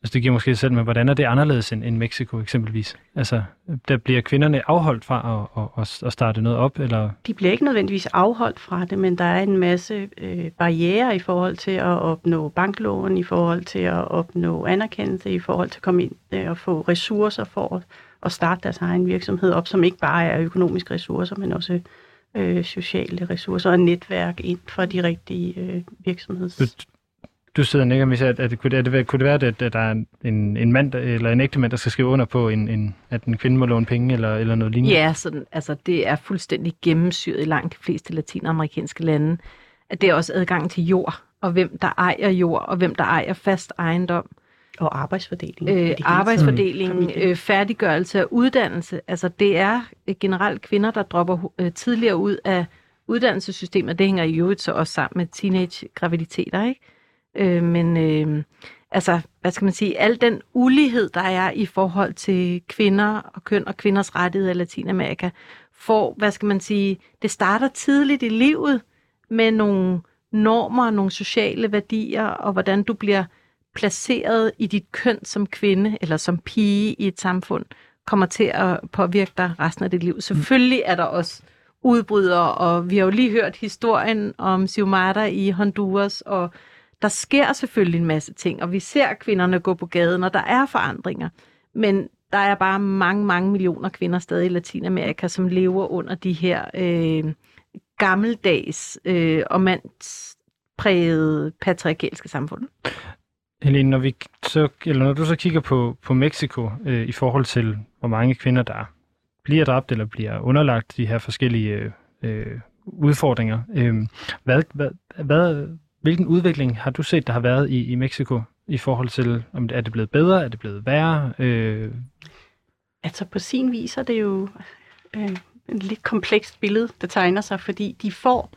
altså det giver måske selv, men hvordan er det anderledes end, end Mexico eksempelvis? Altså, der bliver kvinderne afholdt fra at, at, at starte noget op, eller De bliver ikke nødvendigvis afholdt fra det, men der er en masse øh, barriere i forhold til at opnå banklån, i forhold til at opnå anerkendelse, i forhold til at komme ind øh, og få ressourcer for at, at starte deres egen virksomhed op, som ikke bare er økonomiske ressourcer, men også øh, sociale ressourcer og netværk ind for de rigtige øh, virksomheds... du, sidder og nikker med, at, at det, kunne, at det, kunne det være, at, at der er en, en mand der- eller en ægtemand, der skal skrive under på, en, en, at en kvinde må låne penge, eller, eller noget lignende? Ja, sådan, altså det er fuldstændig gennemsyret i langt de fleste latinamerikanske lande. At det er også adgang til jord, og hvem der ejer jord, og hvem der ejer fast ejendom. Og arbejdsfordeling. øh, arbejdsfordeling, øh, færdiggørelse af uddannelse. Altså det er øh, generelt kvinder, der dropper øh, tidligere ud af uddannelsessystemet. Det hænger i øvrigt så også sammen med teenage-graviditeter, ikke? Øh, men øh, altså, hvad skal man sige, al den ulighed, der er i forhold til kvinder og køn og kvinders rettigheder i Latinamerika, får, hvad skal man sige, det starter tidligt i livet med nogle normer, nogle sociale værdier, og hvordan du bliver placeret i dit køn som kvinde eller som pige i et samfund, kommer til at påvirke dig resten af dit liv. Selvfølgelig er der også udbrydere, og vi har jo lige hørt historien om Xiomara i Honduras, og der sker selvfølgelig en masse ting, og vi ser kvinderne gå på gaden, og der er forandringer. Men der er bare mange, mange millioner kvinder stadig i Latinamerika, som lever under de her øh, gammeldags øh, og mandsprægede patriarkalske samfund. Helene, når, vi så, eller når du så kigger på, på Mexico øh, i forhold til, hvor mange kvinder, der bliver dræbt eller bliver underlagt de her forskellige øh, øh, udfordringer, øh, hvad, hvad, hvad, hvilken udvikling har du set, der har været i, i Mexico i forhold til, om er det blevet bedre, er det blevet værre? Øh, Altså på sin vis er det jo øh, en lidt komplekst billede, der tegner sig, fordi de får,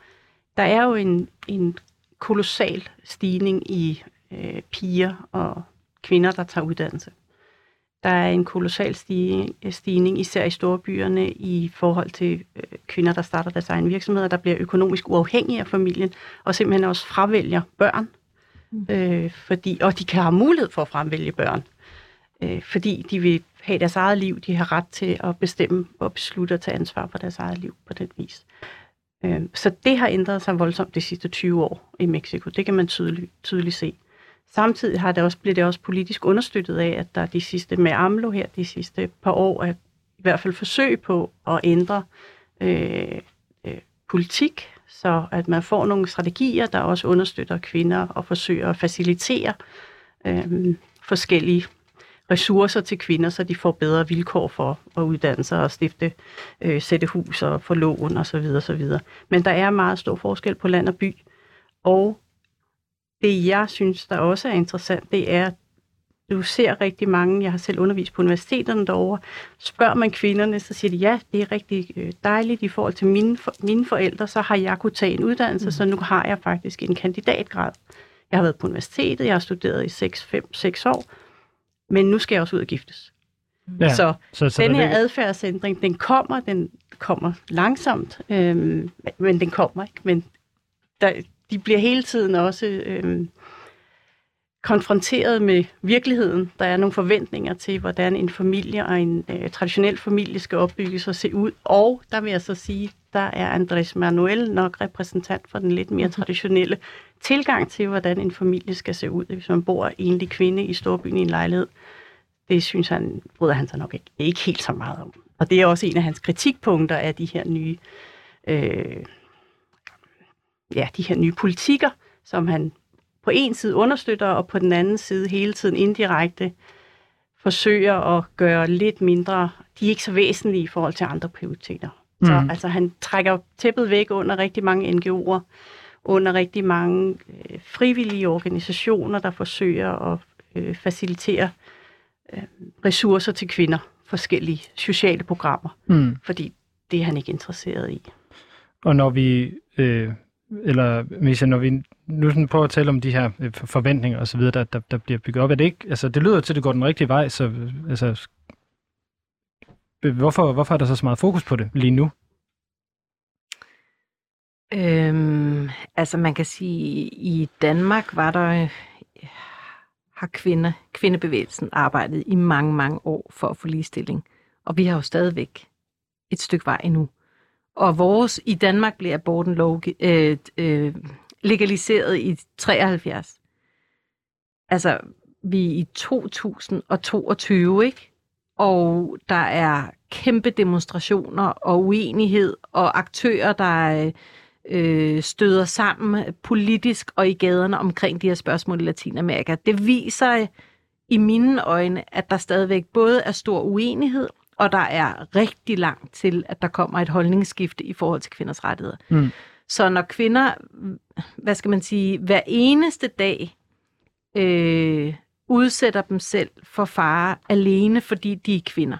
der er jo en, en kolossal stigning i øh, piger og kvinder, der tager uddannelse. Der er en kolossal stigning, stigning især i storbyerne i forhold til øh, kvinder, der starter deres egen virksomheder, der bliver økonomisk uafhængige af familien, og simpelthen også fravælger børn, øh, fordi, og de kan have mulighed for at fremvælge børn, øh, fordi de vil have deres eget liv, de har ret til at bestemme og beslutte at tage ansvar for deres eget liv på den vis. Øh, så det har ændret sig voldsomt de sidste 20 år i Mexico. Det kan man tydeligt, tydeligt se. Samtidig har det også, bliver det også politisk understøttet af, at der de sidste med AMLO her, de sidste par år, er i hvert fald forsøg på at ændre øh, øh, politik, så at man får nogle strategier, der også understøtter kvinder og forsøger at facilitere øh, forskellige ressourcer til kvinder, så de får bedre vilkår for at uddanne sig og stifte, øh, sætte hus og få lån osv. videre. Men der er meget stor forskel på land og by. Og det, jeg synes, der også er interessant, det er, du ser rigtig mange, jeg har selv undervist på universiteterne derovre, spørger man kvinderne, så siger de, ja, det er rigtig øh, dejligt i forhold til mine, for, mine forældre, så har jeg kunne tage en uddannelse, mm. så nu har jeg faktisk en kandidatgrad. Jeg har været på universitetet, jeg har studeret i 6, 5, 6 år, men nu skal jeg også ud og giftes. Ja, så, så, så den her ikke... adfærdsændring, den kommer, den kommer langsomt, øhm, men den kommer ikke. Men der, de bliver hele tiden også øhm, konfronteret med virkeligheden. Der er nogle forventninger til, hvordan en familie og en øh, traditionel familie skal opbygges og se ud. Og der vil jeg så sige, der er Andres Manuel nok repræsentant for den lidt mere mhm. traditionelle tilgang til, hvordan en familie skal se ud, hvis man bor enlig kvinde i storbyen i en lejlighed. Det synes han, bryder han sig nok ikke, ikke helt så meget om. Og det er også en af hans kritikpunkter af de her nye, øh, ja, de her nye politikker, som han på en side understøtter, og på den anden side hele tiden indirekte forsøger at gøre lidt mindre, de er ikke så væsentlige i forhold til andre prioriteter. Mm. Så altså, han trækker tæppet væk under rigtig mange NGO'er, under rigtig mange øh, frivillige organisationer, der forsøger at øh, facilitere øh, ressourcer til kvinder, forskellige sociale programmer, mm. fordi det er han ikke interesseret i. Og når vi, øh, eller Misha, når vi nu sådan prøver at tale om de her øh, forventninger osv., der, der, der bliver bygget op, er det ikke, altså det lyder til, at det går den rigtige vej, så altså, hvorfor, hvorfor er der så så meget fokus på det lige nu? Øhm, altså man kan sige, i Danmark var der, har kvinde, kvindebevægelsen arbejdet i mange, mange år for at få ligestilling. Og vi har jo stadigvæk et stykke vej endnu. Og vores, i Danmark blev aborten lov, øh, øh, legaliseret i 73. Altså, vi er i 2022, ikke? Og der er kæmpe demonstrationer og uenighed og aktører, der øh, støder sammen politisk og i gaderne omkring de her spørgsmål i Latinamerika. Det viser i mine øjne, at der stadigvæk både er stor uenighed, og der er rigtig langt til, at der kommer et holdningsskifte i forhold til kvinders rettigheder. Mm. Så når kvinder, hvad skal man sige, hver eneste dag øh, udsætter dem selv for fare alene, fordi de er kvinder,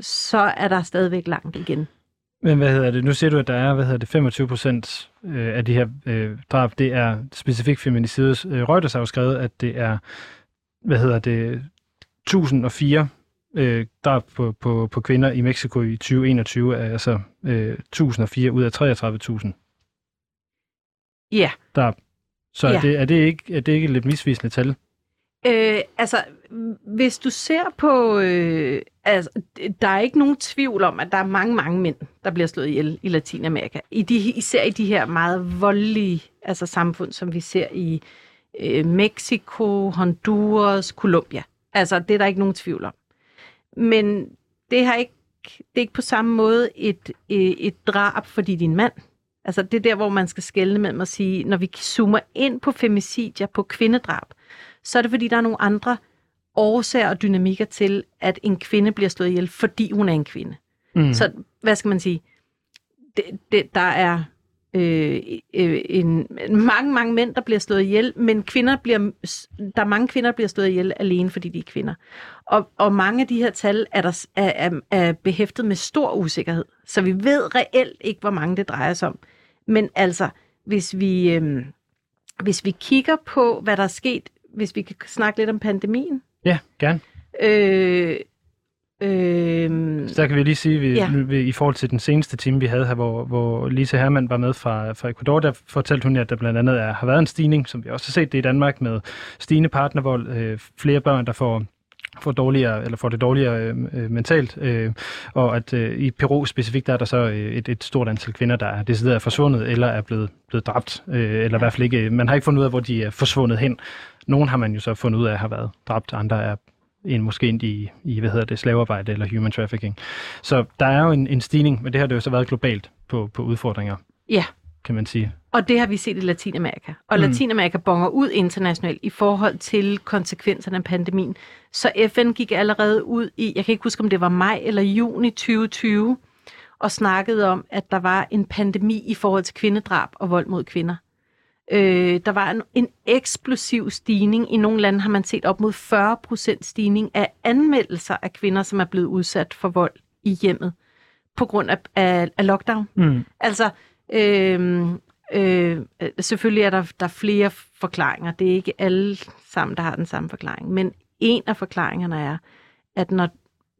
så er der stadigvæk langt igen. Men hvad hedder det? Nu ser du, at der er hvad hedder det, 25 procent øh, af de her øh, drab, det er specifikt feminicidet. Øh, Reuters har jo skrevet, at det er, hvad hedder det, 1004 øh, drab på, på, på kvinder i Mexico i 2021, er altså øh, 1004 ud af 33.000. Ja. Drab. Så ja. er, det, er, det ikke, er det ikke et lidt misvisende tal? Øh, altså, hvis du ser på... Øh, altså, der er ikke nogen tvivl om, at der er mange, mange mænd, der bliver slået ihjel i Latinamerika. I de, især i de her meget voldelige altså, samfund, som vi ser i øh, Mexico, Honduras, Colombia. Altså, det er der ikke nogen tvivl om. Men det, har ikke, det er ikke på samme måde et, et, et drab, fordi din mand. Altså, det er der, hvor man skal skelne mellem at sige, når vi zoomer ind på femicidier, på kvindedrab, så er det fordi, der er nogle andre årsager og dynamikker til, at en kvinde bliver slået ihjel, fordi hun er en kvinde. Mm. Så hvad skal man sige? Det, det, der er øh, øh, en, mange, mange mænd, der bliver slået ihjel, men kvinder bliver, der er mange kvinder, der bliver slået ihjel alene, fordi de er kvinder. Og, og mange af de her tal er, der, er, er, er behæftet med stor usikkerhed, så vi ved reelt ikke, hvor mange det drejer sig om. Men altså, hvis vi, øh, hvis vi kigger på, hvad der er sket hvis vi kan snakke lidt om pandemien. Ja, gerne. Øh, øh, så kan vi lige sige, vi, ja. vi, i forhold til den seneste time, vi havde her, hvor, hvor Lisa Hermann var med fra, fra Ecuador, der fortalte hun, at der blandt andet er, har været en stigning, som vi også har set det i Danmark, med stigende partnervold, øh, flere børn, der får får dårligere eller får det dårligere øh, øh, mentalt, øh, og at øh, i Peru specifikt der er der så øh, et, et stort antal kvinder, der er decideret er forsvundet eller er blevet, blevet dræbt, øh, eller ja. i hvert fald ikke, man har ikke fundet ud af, hvor de er forsvundet hen. Nogle har man jo så fundet ud af har været dræbt, andre er en måske ind i, i, hvad hedder det, slavearbejde eller human trafficking. Så der er jo en, en stigning, men det har det jo så været globalt på, på udfordringer. Ja. Kan man sige. Og det har vi set i Latinamerika. Og mm. Latinamerika bonger ud internationalt i forhold til konsekvenserne af pandemien. Så FN gik allerede ud i, jeg kan ikke huske, om det var maj eller juni 2020, og snakkede om, at der var en pandemi i forhold til kvindedrab og vold mod kvinder. Øh, der var en, en eksplosiv stigning. I nogle lande har man set op mod 40% stigning af anmeldelser af kvinder, som er blevet udsat for vold i hjemmet på grund af, af, af lockdown. Mm. Altså, øh, øh, selvfølgelig er der, der er flere forklaringer. Det er ikke alle sammen, der har den samme forklaring. Men en af forklaringerne er, at når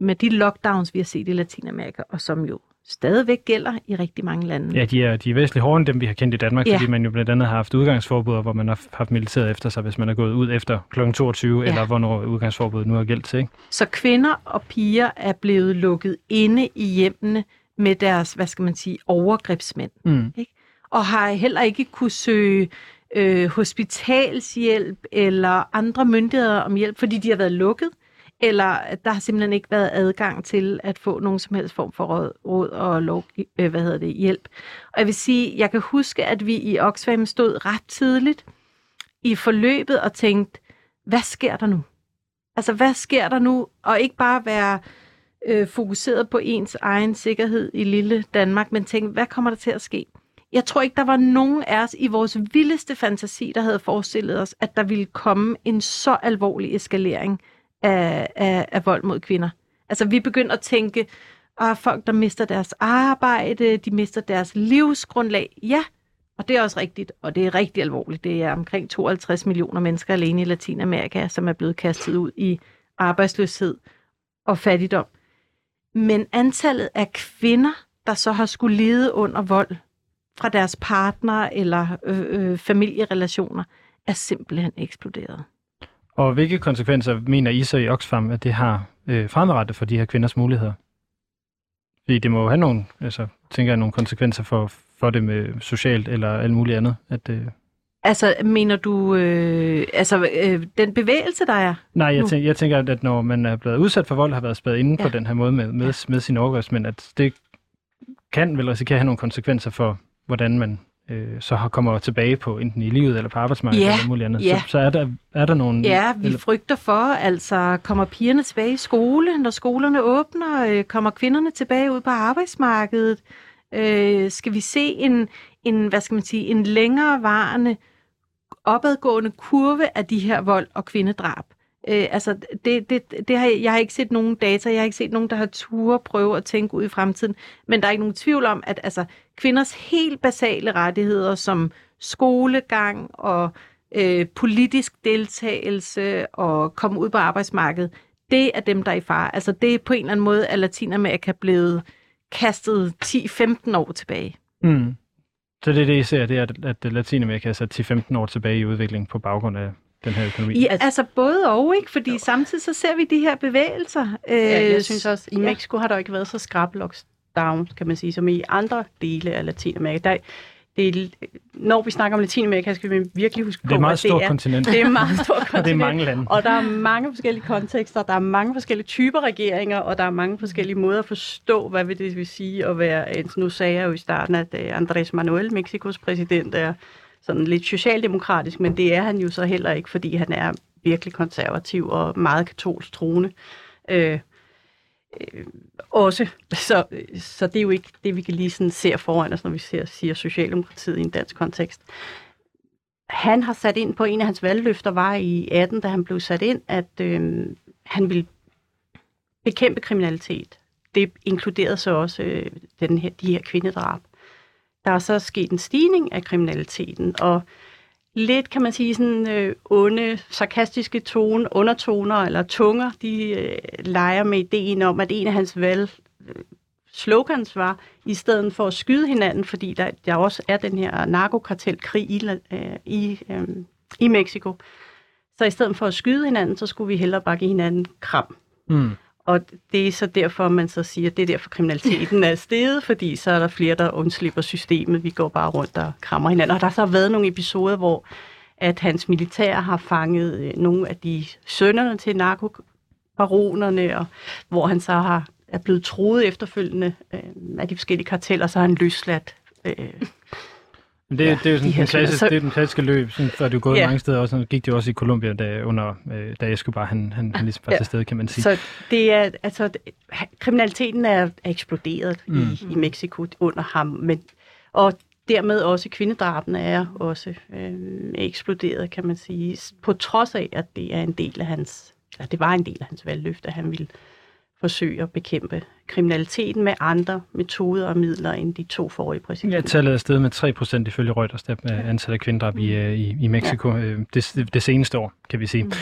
med de lockdowns, vi har set i Latinamerika, og som jo stadigvæk gælder i rigtig mange lande. Ja, de er, de er væsentligt hårdere end dem, vi har kendt i Danmark, ja. fordi man jo blandt andet har haft udgangsforbud, hvor man har haft militæret efter sig, hvis man er gået ud efter kl. 22, ja. eller hvornår udgangsforbuddet nu er gældt til. Ikke? Så kvinder og piger er blevet lukket inde i hjemmene med deres, hvad skal man sige, overgrebsmænd. Mm. Ikke? Og har heller ikke kunne søge øh, hospitalshjælp eller andre myndigheder om hjælp, fordi de har været lukket eller der har simpelthen ikke været adgang til at få nogen som helst form for råd, råd og lov, øh, hvad hedder det, hjælp. Og jeg vil sige, jeg kan huske, at vi i Oxfam stod ret tidligt i forløbet og tænkte, hvad sker der nu? Altså, hvad sker der nu? Og ikke bare være øh, fokuseret på ens egen sikkerhed i lille Danmark, men tænke, hvad kommer der til at ske? Jeg tror ikke, der var nogen af os i vores vildeste fantasi, der havde forestillet os, at der ville komme en så alvorlig eskalering af, af, af vold mod kvinder. Altså vi begynder at tænke, at folk, der mister deres arbejde, de mister deres livsgrundlag. Ja, og det er også rigtigt, og det er rigtig alvorligt. Det er omkring 52 millioner mennesker alene i Latinamerika, som er blevet kastet ud i arbejdsløshed og fattigdom. Men antallet af kvinder, der så har skulle lide under vold fra deres partner eller øh, øh, familierelationer, er simpelthen eksploderet. Og hvilke konsekvenser mener I så i Oxfam, at det har øh, fremadrettet for de her kvinders muligheder? Fordi det må have nogle, altså, tænker jeg, nogle konsekvenser for, for det med socialt eller alt muligt andet. At, øh... Altså, mener du øh, altså, øh, den bevægelse, der er Nej, jeg, tænker, jeg tænker, at når man er blevet udsat for vold, har været spadet inde ja. på den her måde med, med, med sin overgrebsmænd, at det kan vel risikere at have nogle konsekvenser for, hvordan man øh, så har kommer tilbage på enten i livet eller på arbejdsmarkedet ja, eller muligt andet. Ja. Så, så er, der, er der nogle... Ja, vi eller... frygter for, altså kommer pigerne tilbage i skole, når skolerne åbner, øh, kommer kvinderne tilbage ud på arbejdsmarkedet, øh, skal vi se en, en, hvad skal man sige, en længerevarende opadgående kurve af de her vold- og kvindedrab. Øh, altså, det, det, det har, jeg har ikke set nogen data, jeg har ikke set nogen, der har ture prøve at tænke ud i fremtiden, men der er ikke nogen tvivl om, at altså, kvinders helt basale rettigheder som skolegang og øh, politisk deltagelse og komme ud på arbejdsmarkedet, det er dem, der er i fare. Altså det er på en eller anden måde, at Latinamerika blevet kastet 10-15 år tilbage. Mm. Så det er det, I ser, det er, at Latinamerika er sat 10-15 år tilbage i udvikling på baggrund af den her økonomi? Ja, altså både og, ikke? Fordi jo. samtidig så ser vi de her bevægelser. Ja, jeg øh, synes også, i Mexico har der ikke været så skrab lockdown, kan man sige, som i andre dele af Latinamerika. Der, det er, når vi snakker om Latinamerika, skal vi virkelig huske på, det er et meget stort kontinent. Det er et meget stort kontinent. [LAUGHS] og det er mange lande. Og der er mange forskellige kontekster, der er mange forskellige typer regeringer, og der er mange forskellige måder at forstå, hvad det vil sige at være, nu sagde jeg jo i starten, at øh, Andrés Manuel, Mexikos præsident, er sådan lidt socialdemokratisk, men det er han jo så heller ikke, fordi han er virkelig konservativ og meget katolsk troende. Øh, øh, også. Så, så det er jo ikke det, vi kan lige sådan se foran os, når vi ser, siger Socialdemokratiet i en dansk kontekst. Han har sat ind på, en af hans valgløfter var i 18, da han blev sat ind, at øh, han ville bekæmpe kriminalitet. Det inkluderede så også øh, den her, de her kvindedrab. Der er så sket en stigning af kriminaliteten, og lidt, kan man sige, sådan øh, onde, sarkastiske tone, undertoner eller tunger, de øh, leger med ideen om, at en af hans valg øh, slogans var, i stedet for at skyde hinanden, fordi der, der også er den her narkokartelkrig i, øh, i, øh, i Mexico, Så i stedet for at skyde hinanden, så skulle vi hellere bare give hinanden kram. Mm. Og det er så derfor, man så siger, at det er derfor kriminaliteten er steget, fordi så er der flere, der undslipper systemet. Vi går bare rundt og krammer hinanden. Og der har så været nogle episoder, hvor at hans militær har fanget øh, nogle af de sønnerne til narkobaronerne, og hvor han så har er blevet troet efterfølgende øh, af de forskellige karteller, så har han løsladt øh, men det, ja, det er jo sådan de den, klassiske, så- det er den klassiske løb, sådan, før du er gået Ja. mange steder, og sådan gik det jo også i Colombia, da, under, øh, da Escobar, han, han, han ligesom var Ja. til stede, kan man sige. Så det er, altså, det- kriminaliteten er, er eksploderet Mm. i, i Mexico under ham, men, og dermed også kvindedrabene er også øh, eksploderet, kan man sige, på trods af, at det er en del af hans, ja, det var en del af hans valgløfte, at han ville forsøge at bekæmpe kriminaliteten med andre metoder og midler end de to forrige Ja, præsidenter. tallet er steget med 3% ifølge Reuters, der er antallet af kvindedrab i, øh, i, i Mexico ja. det, det seneste år, kan vi sige. Mm.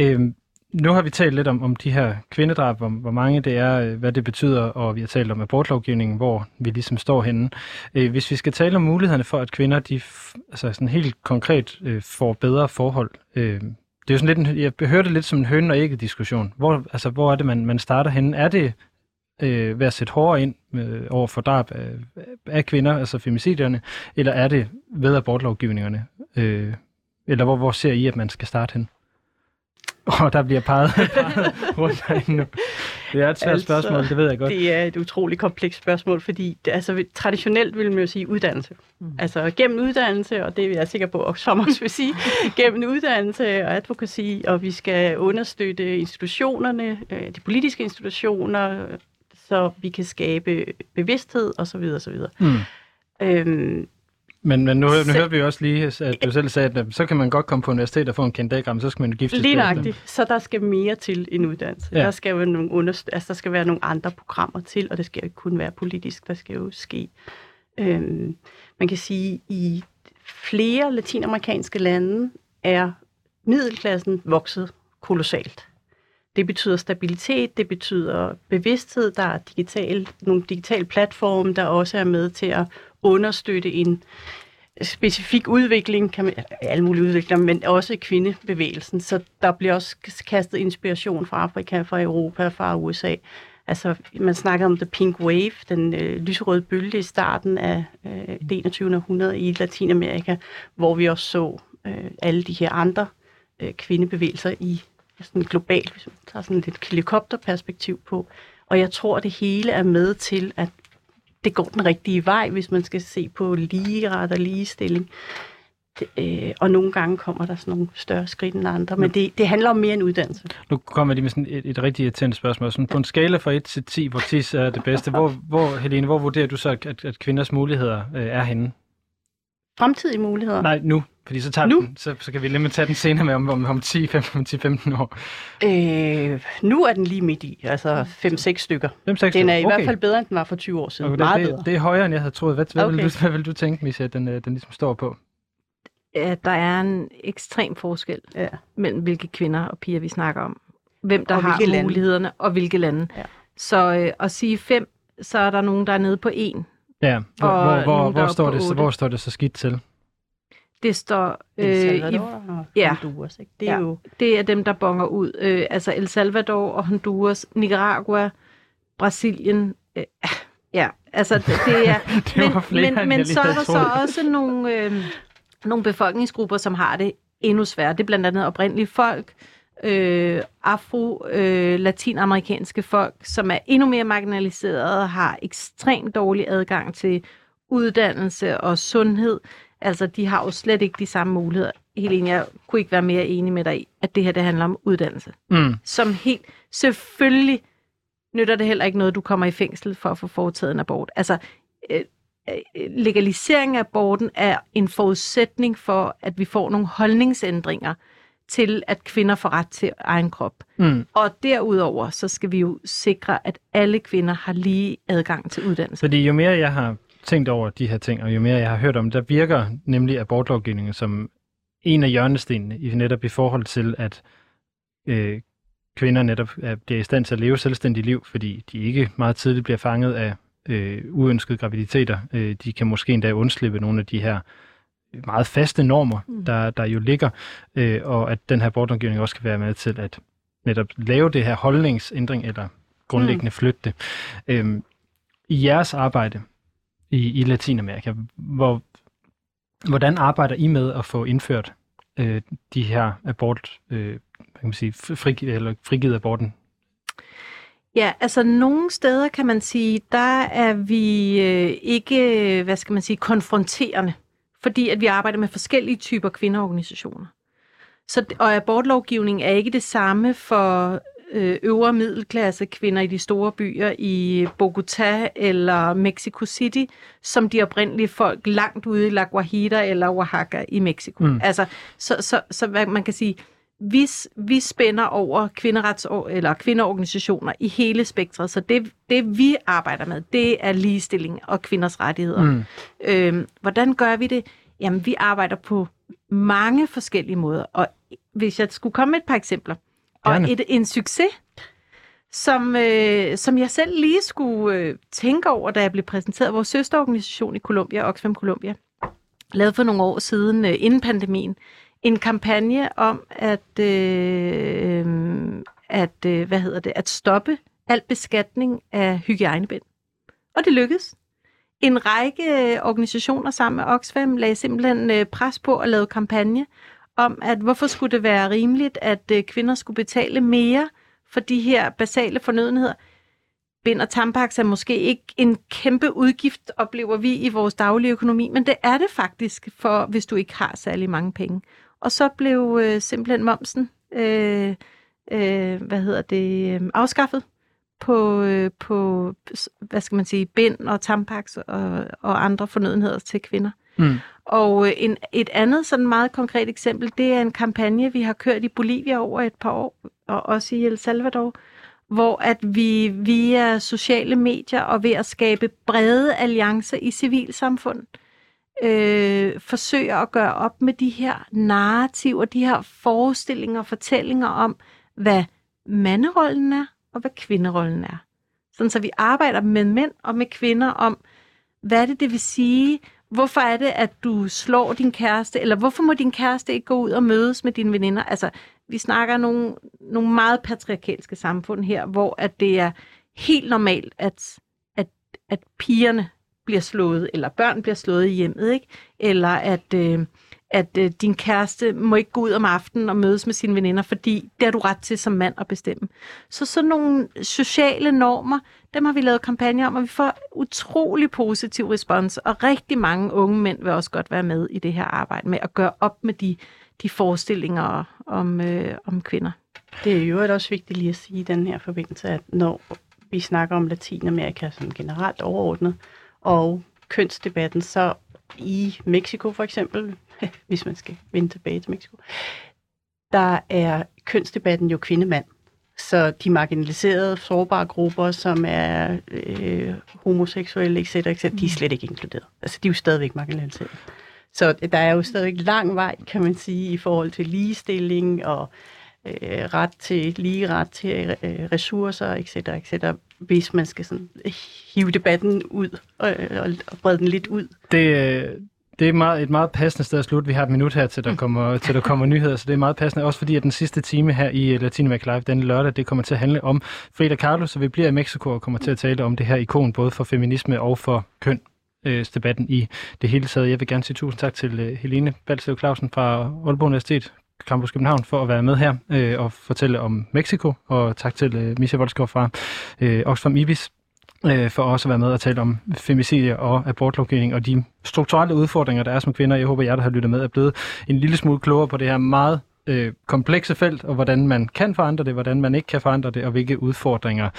Øhm, nu har vi talt lidt om, om de her kvindedrab, om hvor mange det er, øh, hvad det betyder, og vi har talt om abortlovgivningen, hvor vi ligesom står henne. Øh, hvis vi skal tale om mulighederne for, at kvinder de altså sådan helt konkret øh, får bedre forhold, øh, det er jo sådan lidt, en, jeg hørte det lidt som en høn og ikke diskussion. Hvor, altså, hvor er det, man, man starter henne? Er det øh, ved at sætte hårdere ind øh, over for drab af, af kvinder, altså femicidierne, eller er det ved abortlovgivningerne? Øh, eller hvor, hvor ser I, at man skal starte hen? [LAUGHS] Og der bliver peget, peget rundt herinde nu. Det er et svært Altså, spørgsmål, det ved jeg godt. Det er et utroligt komplekst spørgsmål, fordi det, altså, traditionelt vil man jo sige uddannelse. Mm. Altså gennem uddannelse, og det er jeg sikker på, at som også vil sige, [LAUGHS] gennem uddannelse og advokacy, og vi skal understøtte institutionerne, øh, de politiske institutioner, så vi kan skabe bevidsthed osv. osv. Mm. Øhm, Men, men nu, nu Så- hører vi også lige, at du selv sagde, at så kan man godt komme på universitet og få en kandidatgrad, men så skal man jo giftes. Lige bagefter. nøjagtigt. Så der skal mere til en uddannelse. Ja. Der, skal jo nogle underst- altså, der skal være nogle andre programmer til, og det skal jo ikke kun være politisk. Der skal jo ske. Øhm, man kan sige, i flere latinamerikanske lande er middelklassen vokset kolossalt. Det betyder stabilitet, det betyder bevidsthed, der er digital, nogle digitale platforme, der også er med til at understøtte en specifik udvikling, kan man, alle mulige udviklinger, men også kvindebevægelsen. Så der bliver også kastet inspiration fra Afrika, fra Europa, fra USA. Altså, man snakker om The Pink Wave, den øh, lyserøde bølge i starten af øh, det 21. århundrede i Latinamerika, hvor vi også så øh, alle de her andre øh, kvindebevægelser i sådan globalt, hvis man tager sådan lidt helikopterperspektiv på. Og jeg tror, det hele er med til, at det går den rigtige vej, hvis man skal se på ligeret og ligestilling. Det, øh, og nogle gange kommer der sådan nogle større skridt end andre, men det, det handler om mere end uddannelse. Nu kommer de med sådan et, et rigtig irriterende spørgsmål. Sådan på en skala fra 1 til 10, hvor 10 er det bedste, hvor, hvor, Helene, hvor vurderer du så, at, at kvinders muligheder øh, er henne? Fremtidige muligheder. Nej, nu. Fordi så tager Nu? vi den, så, så kan vi lige tage den senere med om, om, om 10, 15, 10, 15 år. Øh, nu er den lige midt i, altså 5-6 stykker. 5, 6, Den er i okay. hvert fald bedre, end den var for 20 år siden. Okay, Meget det, bedre. det, er højere, end jeg havde troet. Hvad, hvad, okay. vil, du, hvad vil du tænke, Misa, at den, øh, den ligesom står på? at der er en ekstrem forskel Ja. mellem hvilke kvinder og piger vi snakker om. Hvem der Og har lande. mulighederne og hvilke lande. Ja. Så øh, at sige fem, så er der nogen, der er nede på en. Ja, hvor, Og hvor, hvor, nogen, hvor, står det, så, hvor står det så skidt til? Det står El øh, i, Salvador og ja. Honduras. Ikke? Det er Ja. jo det er dem, der bonger ud. Øh, altså El Salvador og Honduras, Nicaragua, Brasilien. Øh, ja, altså det, det er... [LAUGHS] Det var flere, men, men lige så er der så også nogle, øh, nogle befolkningsgrupper, som har det endnu sværere. Det er blandt andet oprindelige folk, øh, afro, øh, latinamerikanske folk, som er endnu mere marginaliserede, har ekstremt dårlig adgang til uddannelse og sundhed. Altså, de har jo slet ikke de samme muligheder. Helene, jeg kunne ikke være mere enig med dig i, at det her det handler om uddannelse. Mm. Som helt... Selvfølgelig nytter det heller ikke noget, du kommer i fængsel for at få foretaget en abort. Altså, øh, øh, legalisering af aborten er en forudsætning for, at vi får nogle holdningsændringer til, at kvinder får ret til egen krop. Mm. Og derudover, så skal vi jo sikre, at alle kvinder har lige adgang til uddannelse. Fordi jo mere jeg har tænkt over de her ting, og jo mere jeg har hørt om, der virker nemlig abortlovgivningen som en af hjørnestenene, i netop i forhold til, at øh, kvinder netop er, bliver i stand til at leve selvstændigt liv, fordi de ikke meget tidligt bliver fanget af øh, uønskede graviditeter. Øh, de kan måske endda undslippe nogle af de her meget faste normer, mm. der, der jo ligger, øh, og at den her abortlovgivning også kan være med til at netop lave det her holdningsændring, eller grundlæggende mm. flytte det. Øhm, I jeres arbejde i, i Latinamerika, hvor, hvordan arbejder I med at få indført øh, de her abort, øh, hvad kan man sige, fri, eller frigivet aborten Ja, altså nogle steder kan man sige, der er vi øh, ikke, hvad skal man sige, konfronterende, fordi at vi arbejder med forskellige typer kvindeorganisationer. Så, og abortlovgivning er ikke det samme for øvre middelklasse kvinder i de store byer i Bogota eller Mexico City, som de oprindelige folk langt ude i La Guajira eller Oaxaca i Mexico. Mm. Altså, så, så, så hvad man kan sige, vi, vi spænder over kvinderets eller kvindeorganisationer i hele spektret, så det, det vi arbejder med, det er ligestilling og kvinders rettigheder. Mm. Øhm, hvordan gør vi det? Jamen, vi arbejder på mange forskellige måder, og hvis jeg skulle komme med et par eksempler, Gerne. og et, en succes, som, øh, som jeg selv lige skulle øh, tænke over, da jeg blev præsenteret. Vores søsterorganisation i Colombia, Oxfam Colombia, lavede for nogle år siden, øh, inden pandemien, en kampagne om at, øh, at øh, hvad hedder det, at stoppe al beskatning af hygiejnebind. Og det lykkedes. En række organisationer sammen med Oxfam lagde simpelthen øh, pres på at lave kampagne om, at hvorfor skulle det være rimeligt, at øh, kvinder skulle betale mere for de her basale fornødenheder. Bind og tampaks er måske ikke en kæmpe udgift, oplever vi i vores daglige økonomi, men det er det faktisk, for hvis du ikke har særlig mange penge. Og så blev øh, simpelthen momsen, øh, øh, hvad hedder det, øh, afskaffet på, øh, på, hvad skal man sige, bind og tampaks og, og andre fornødenheder til kvinder. Mm. Og øh, en, et andet sådan meget konkret eksempel, det er en kampagne, vi har kørt i Bolivia over et par år, og også i El Salvador, hvor at vi via sociale medier og ved at skabe brede alliancer i civilsamfundet, øh, forsøger at gøre op med de her narrativer, de her forestillinger og fortællinger om, hvad manderollen er, og hvad kvinderollen er. Sådan så vi arbejder med mænd og med kvinder om, hvad det, det vil sige, hvorfor er det, at du slår din kæreste, eller hvorfor må din kæreste ikke gå ud og mødes med dine veninder? Altså, vi snakker nogle, nogle meget patriarkalske samfund her, hvor at det er helt normalt, at, at, at pigerne bliver slået, eller børn bliver slået i hjemmet, ikke? Eller at, øh, at øh, din kæreste må ikke gå ud om aftenen og mødes med sine veninder, fordi det har du ret til som mand at bestemme. Så sådan nogle sociale normer, dem har vi lavet kampagne om, og vi får utrolig positiv respons, og rigtig mange unge mænd vil også godt være med i det her arbejde med at gøre op med de, de forestillinger om, øh, om kvinder. Det er jo også vigtigt lige at sige i den her forbindelse, at når vi snakker om Latinamerika som generelt overordnet, og kønsdebatten, så i Mexico for eksempel, [LAUGHS] hvis man skal vende tilbage til Mexico, der er kønsdebatten jo kvindemand. Så de marginaliserede, sårbare grupper, som er øh, homoseksuelle, etc., etc., de er mm. slet ikke inkluderet. Altså, de er jo stadigvæk marginaliseret. Så der er jo stadigvæk lang vej, kan man sige, i forhold til ligestilling og øh, ret til lige ret til øh, ressourcer, etc., etc., hvis man skal sådan hive debatten ud og, og, og brede den lidt ud. Det, øh, det er meget, et meget passende sted at slutte. Vi har et minut her, til der kommer, til der kommer nyheder, så det er meget passende. Også fordi, at den sidste time her i Latinamerika Live denne lørdag, det kommer til at handle om Frida Kahlo, så vi bliver i Mexico og kommer til at tale om det her ikon, både for feminisme og for køn øh, debatten i det hele taget. Jeg vil gerne sige tusind tak til øh, Helene Balslev Clausen fra Aalborg Universitet, Campus København, for at være med her øh, og fortælle om Mexico, og tak til øh, Misha Voldskov fra øh, Oxfam Ibis øh, for også at være med og tale om femicide og abortlovgivning og de strukturelle udfordringer, der er som kvinder. Jeg håber, jer, der har lyttet med, er blevet en lille smule klogere på det her meget øh, komplekse felt, og hvordan man kan forandre det, hvordan man ikke kan forandre det, og hvilke udfordringer,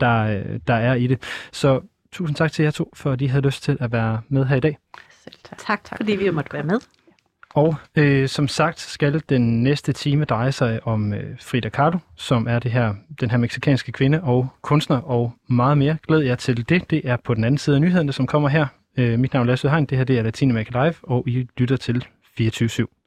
der, øh, der er i det. Så tusind tak til jer to, for at I havde lyst til at være med her i dag. Selv tak. tak, tak fordi vi måtte være med. Og øh, som sagt skal den næste time dreje sig om øh, Frida Kahlo, som er det her, den her meksikanske kvinde og kunstner og meget mere. Glæd jer til det. Det er på den anden side af nyhederne, som kommer her. Øh, mit navn er Lasse Hein. Det her det er Latinamerika Live, og I lytter til 24 /7.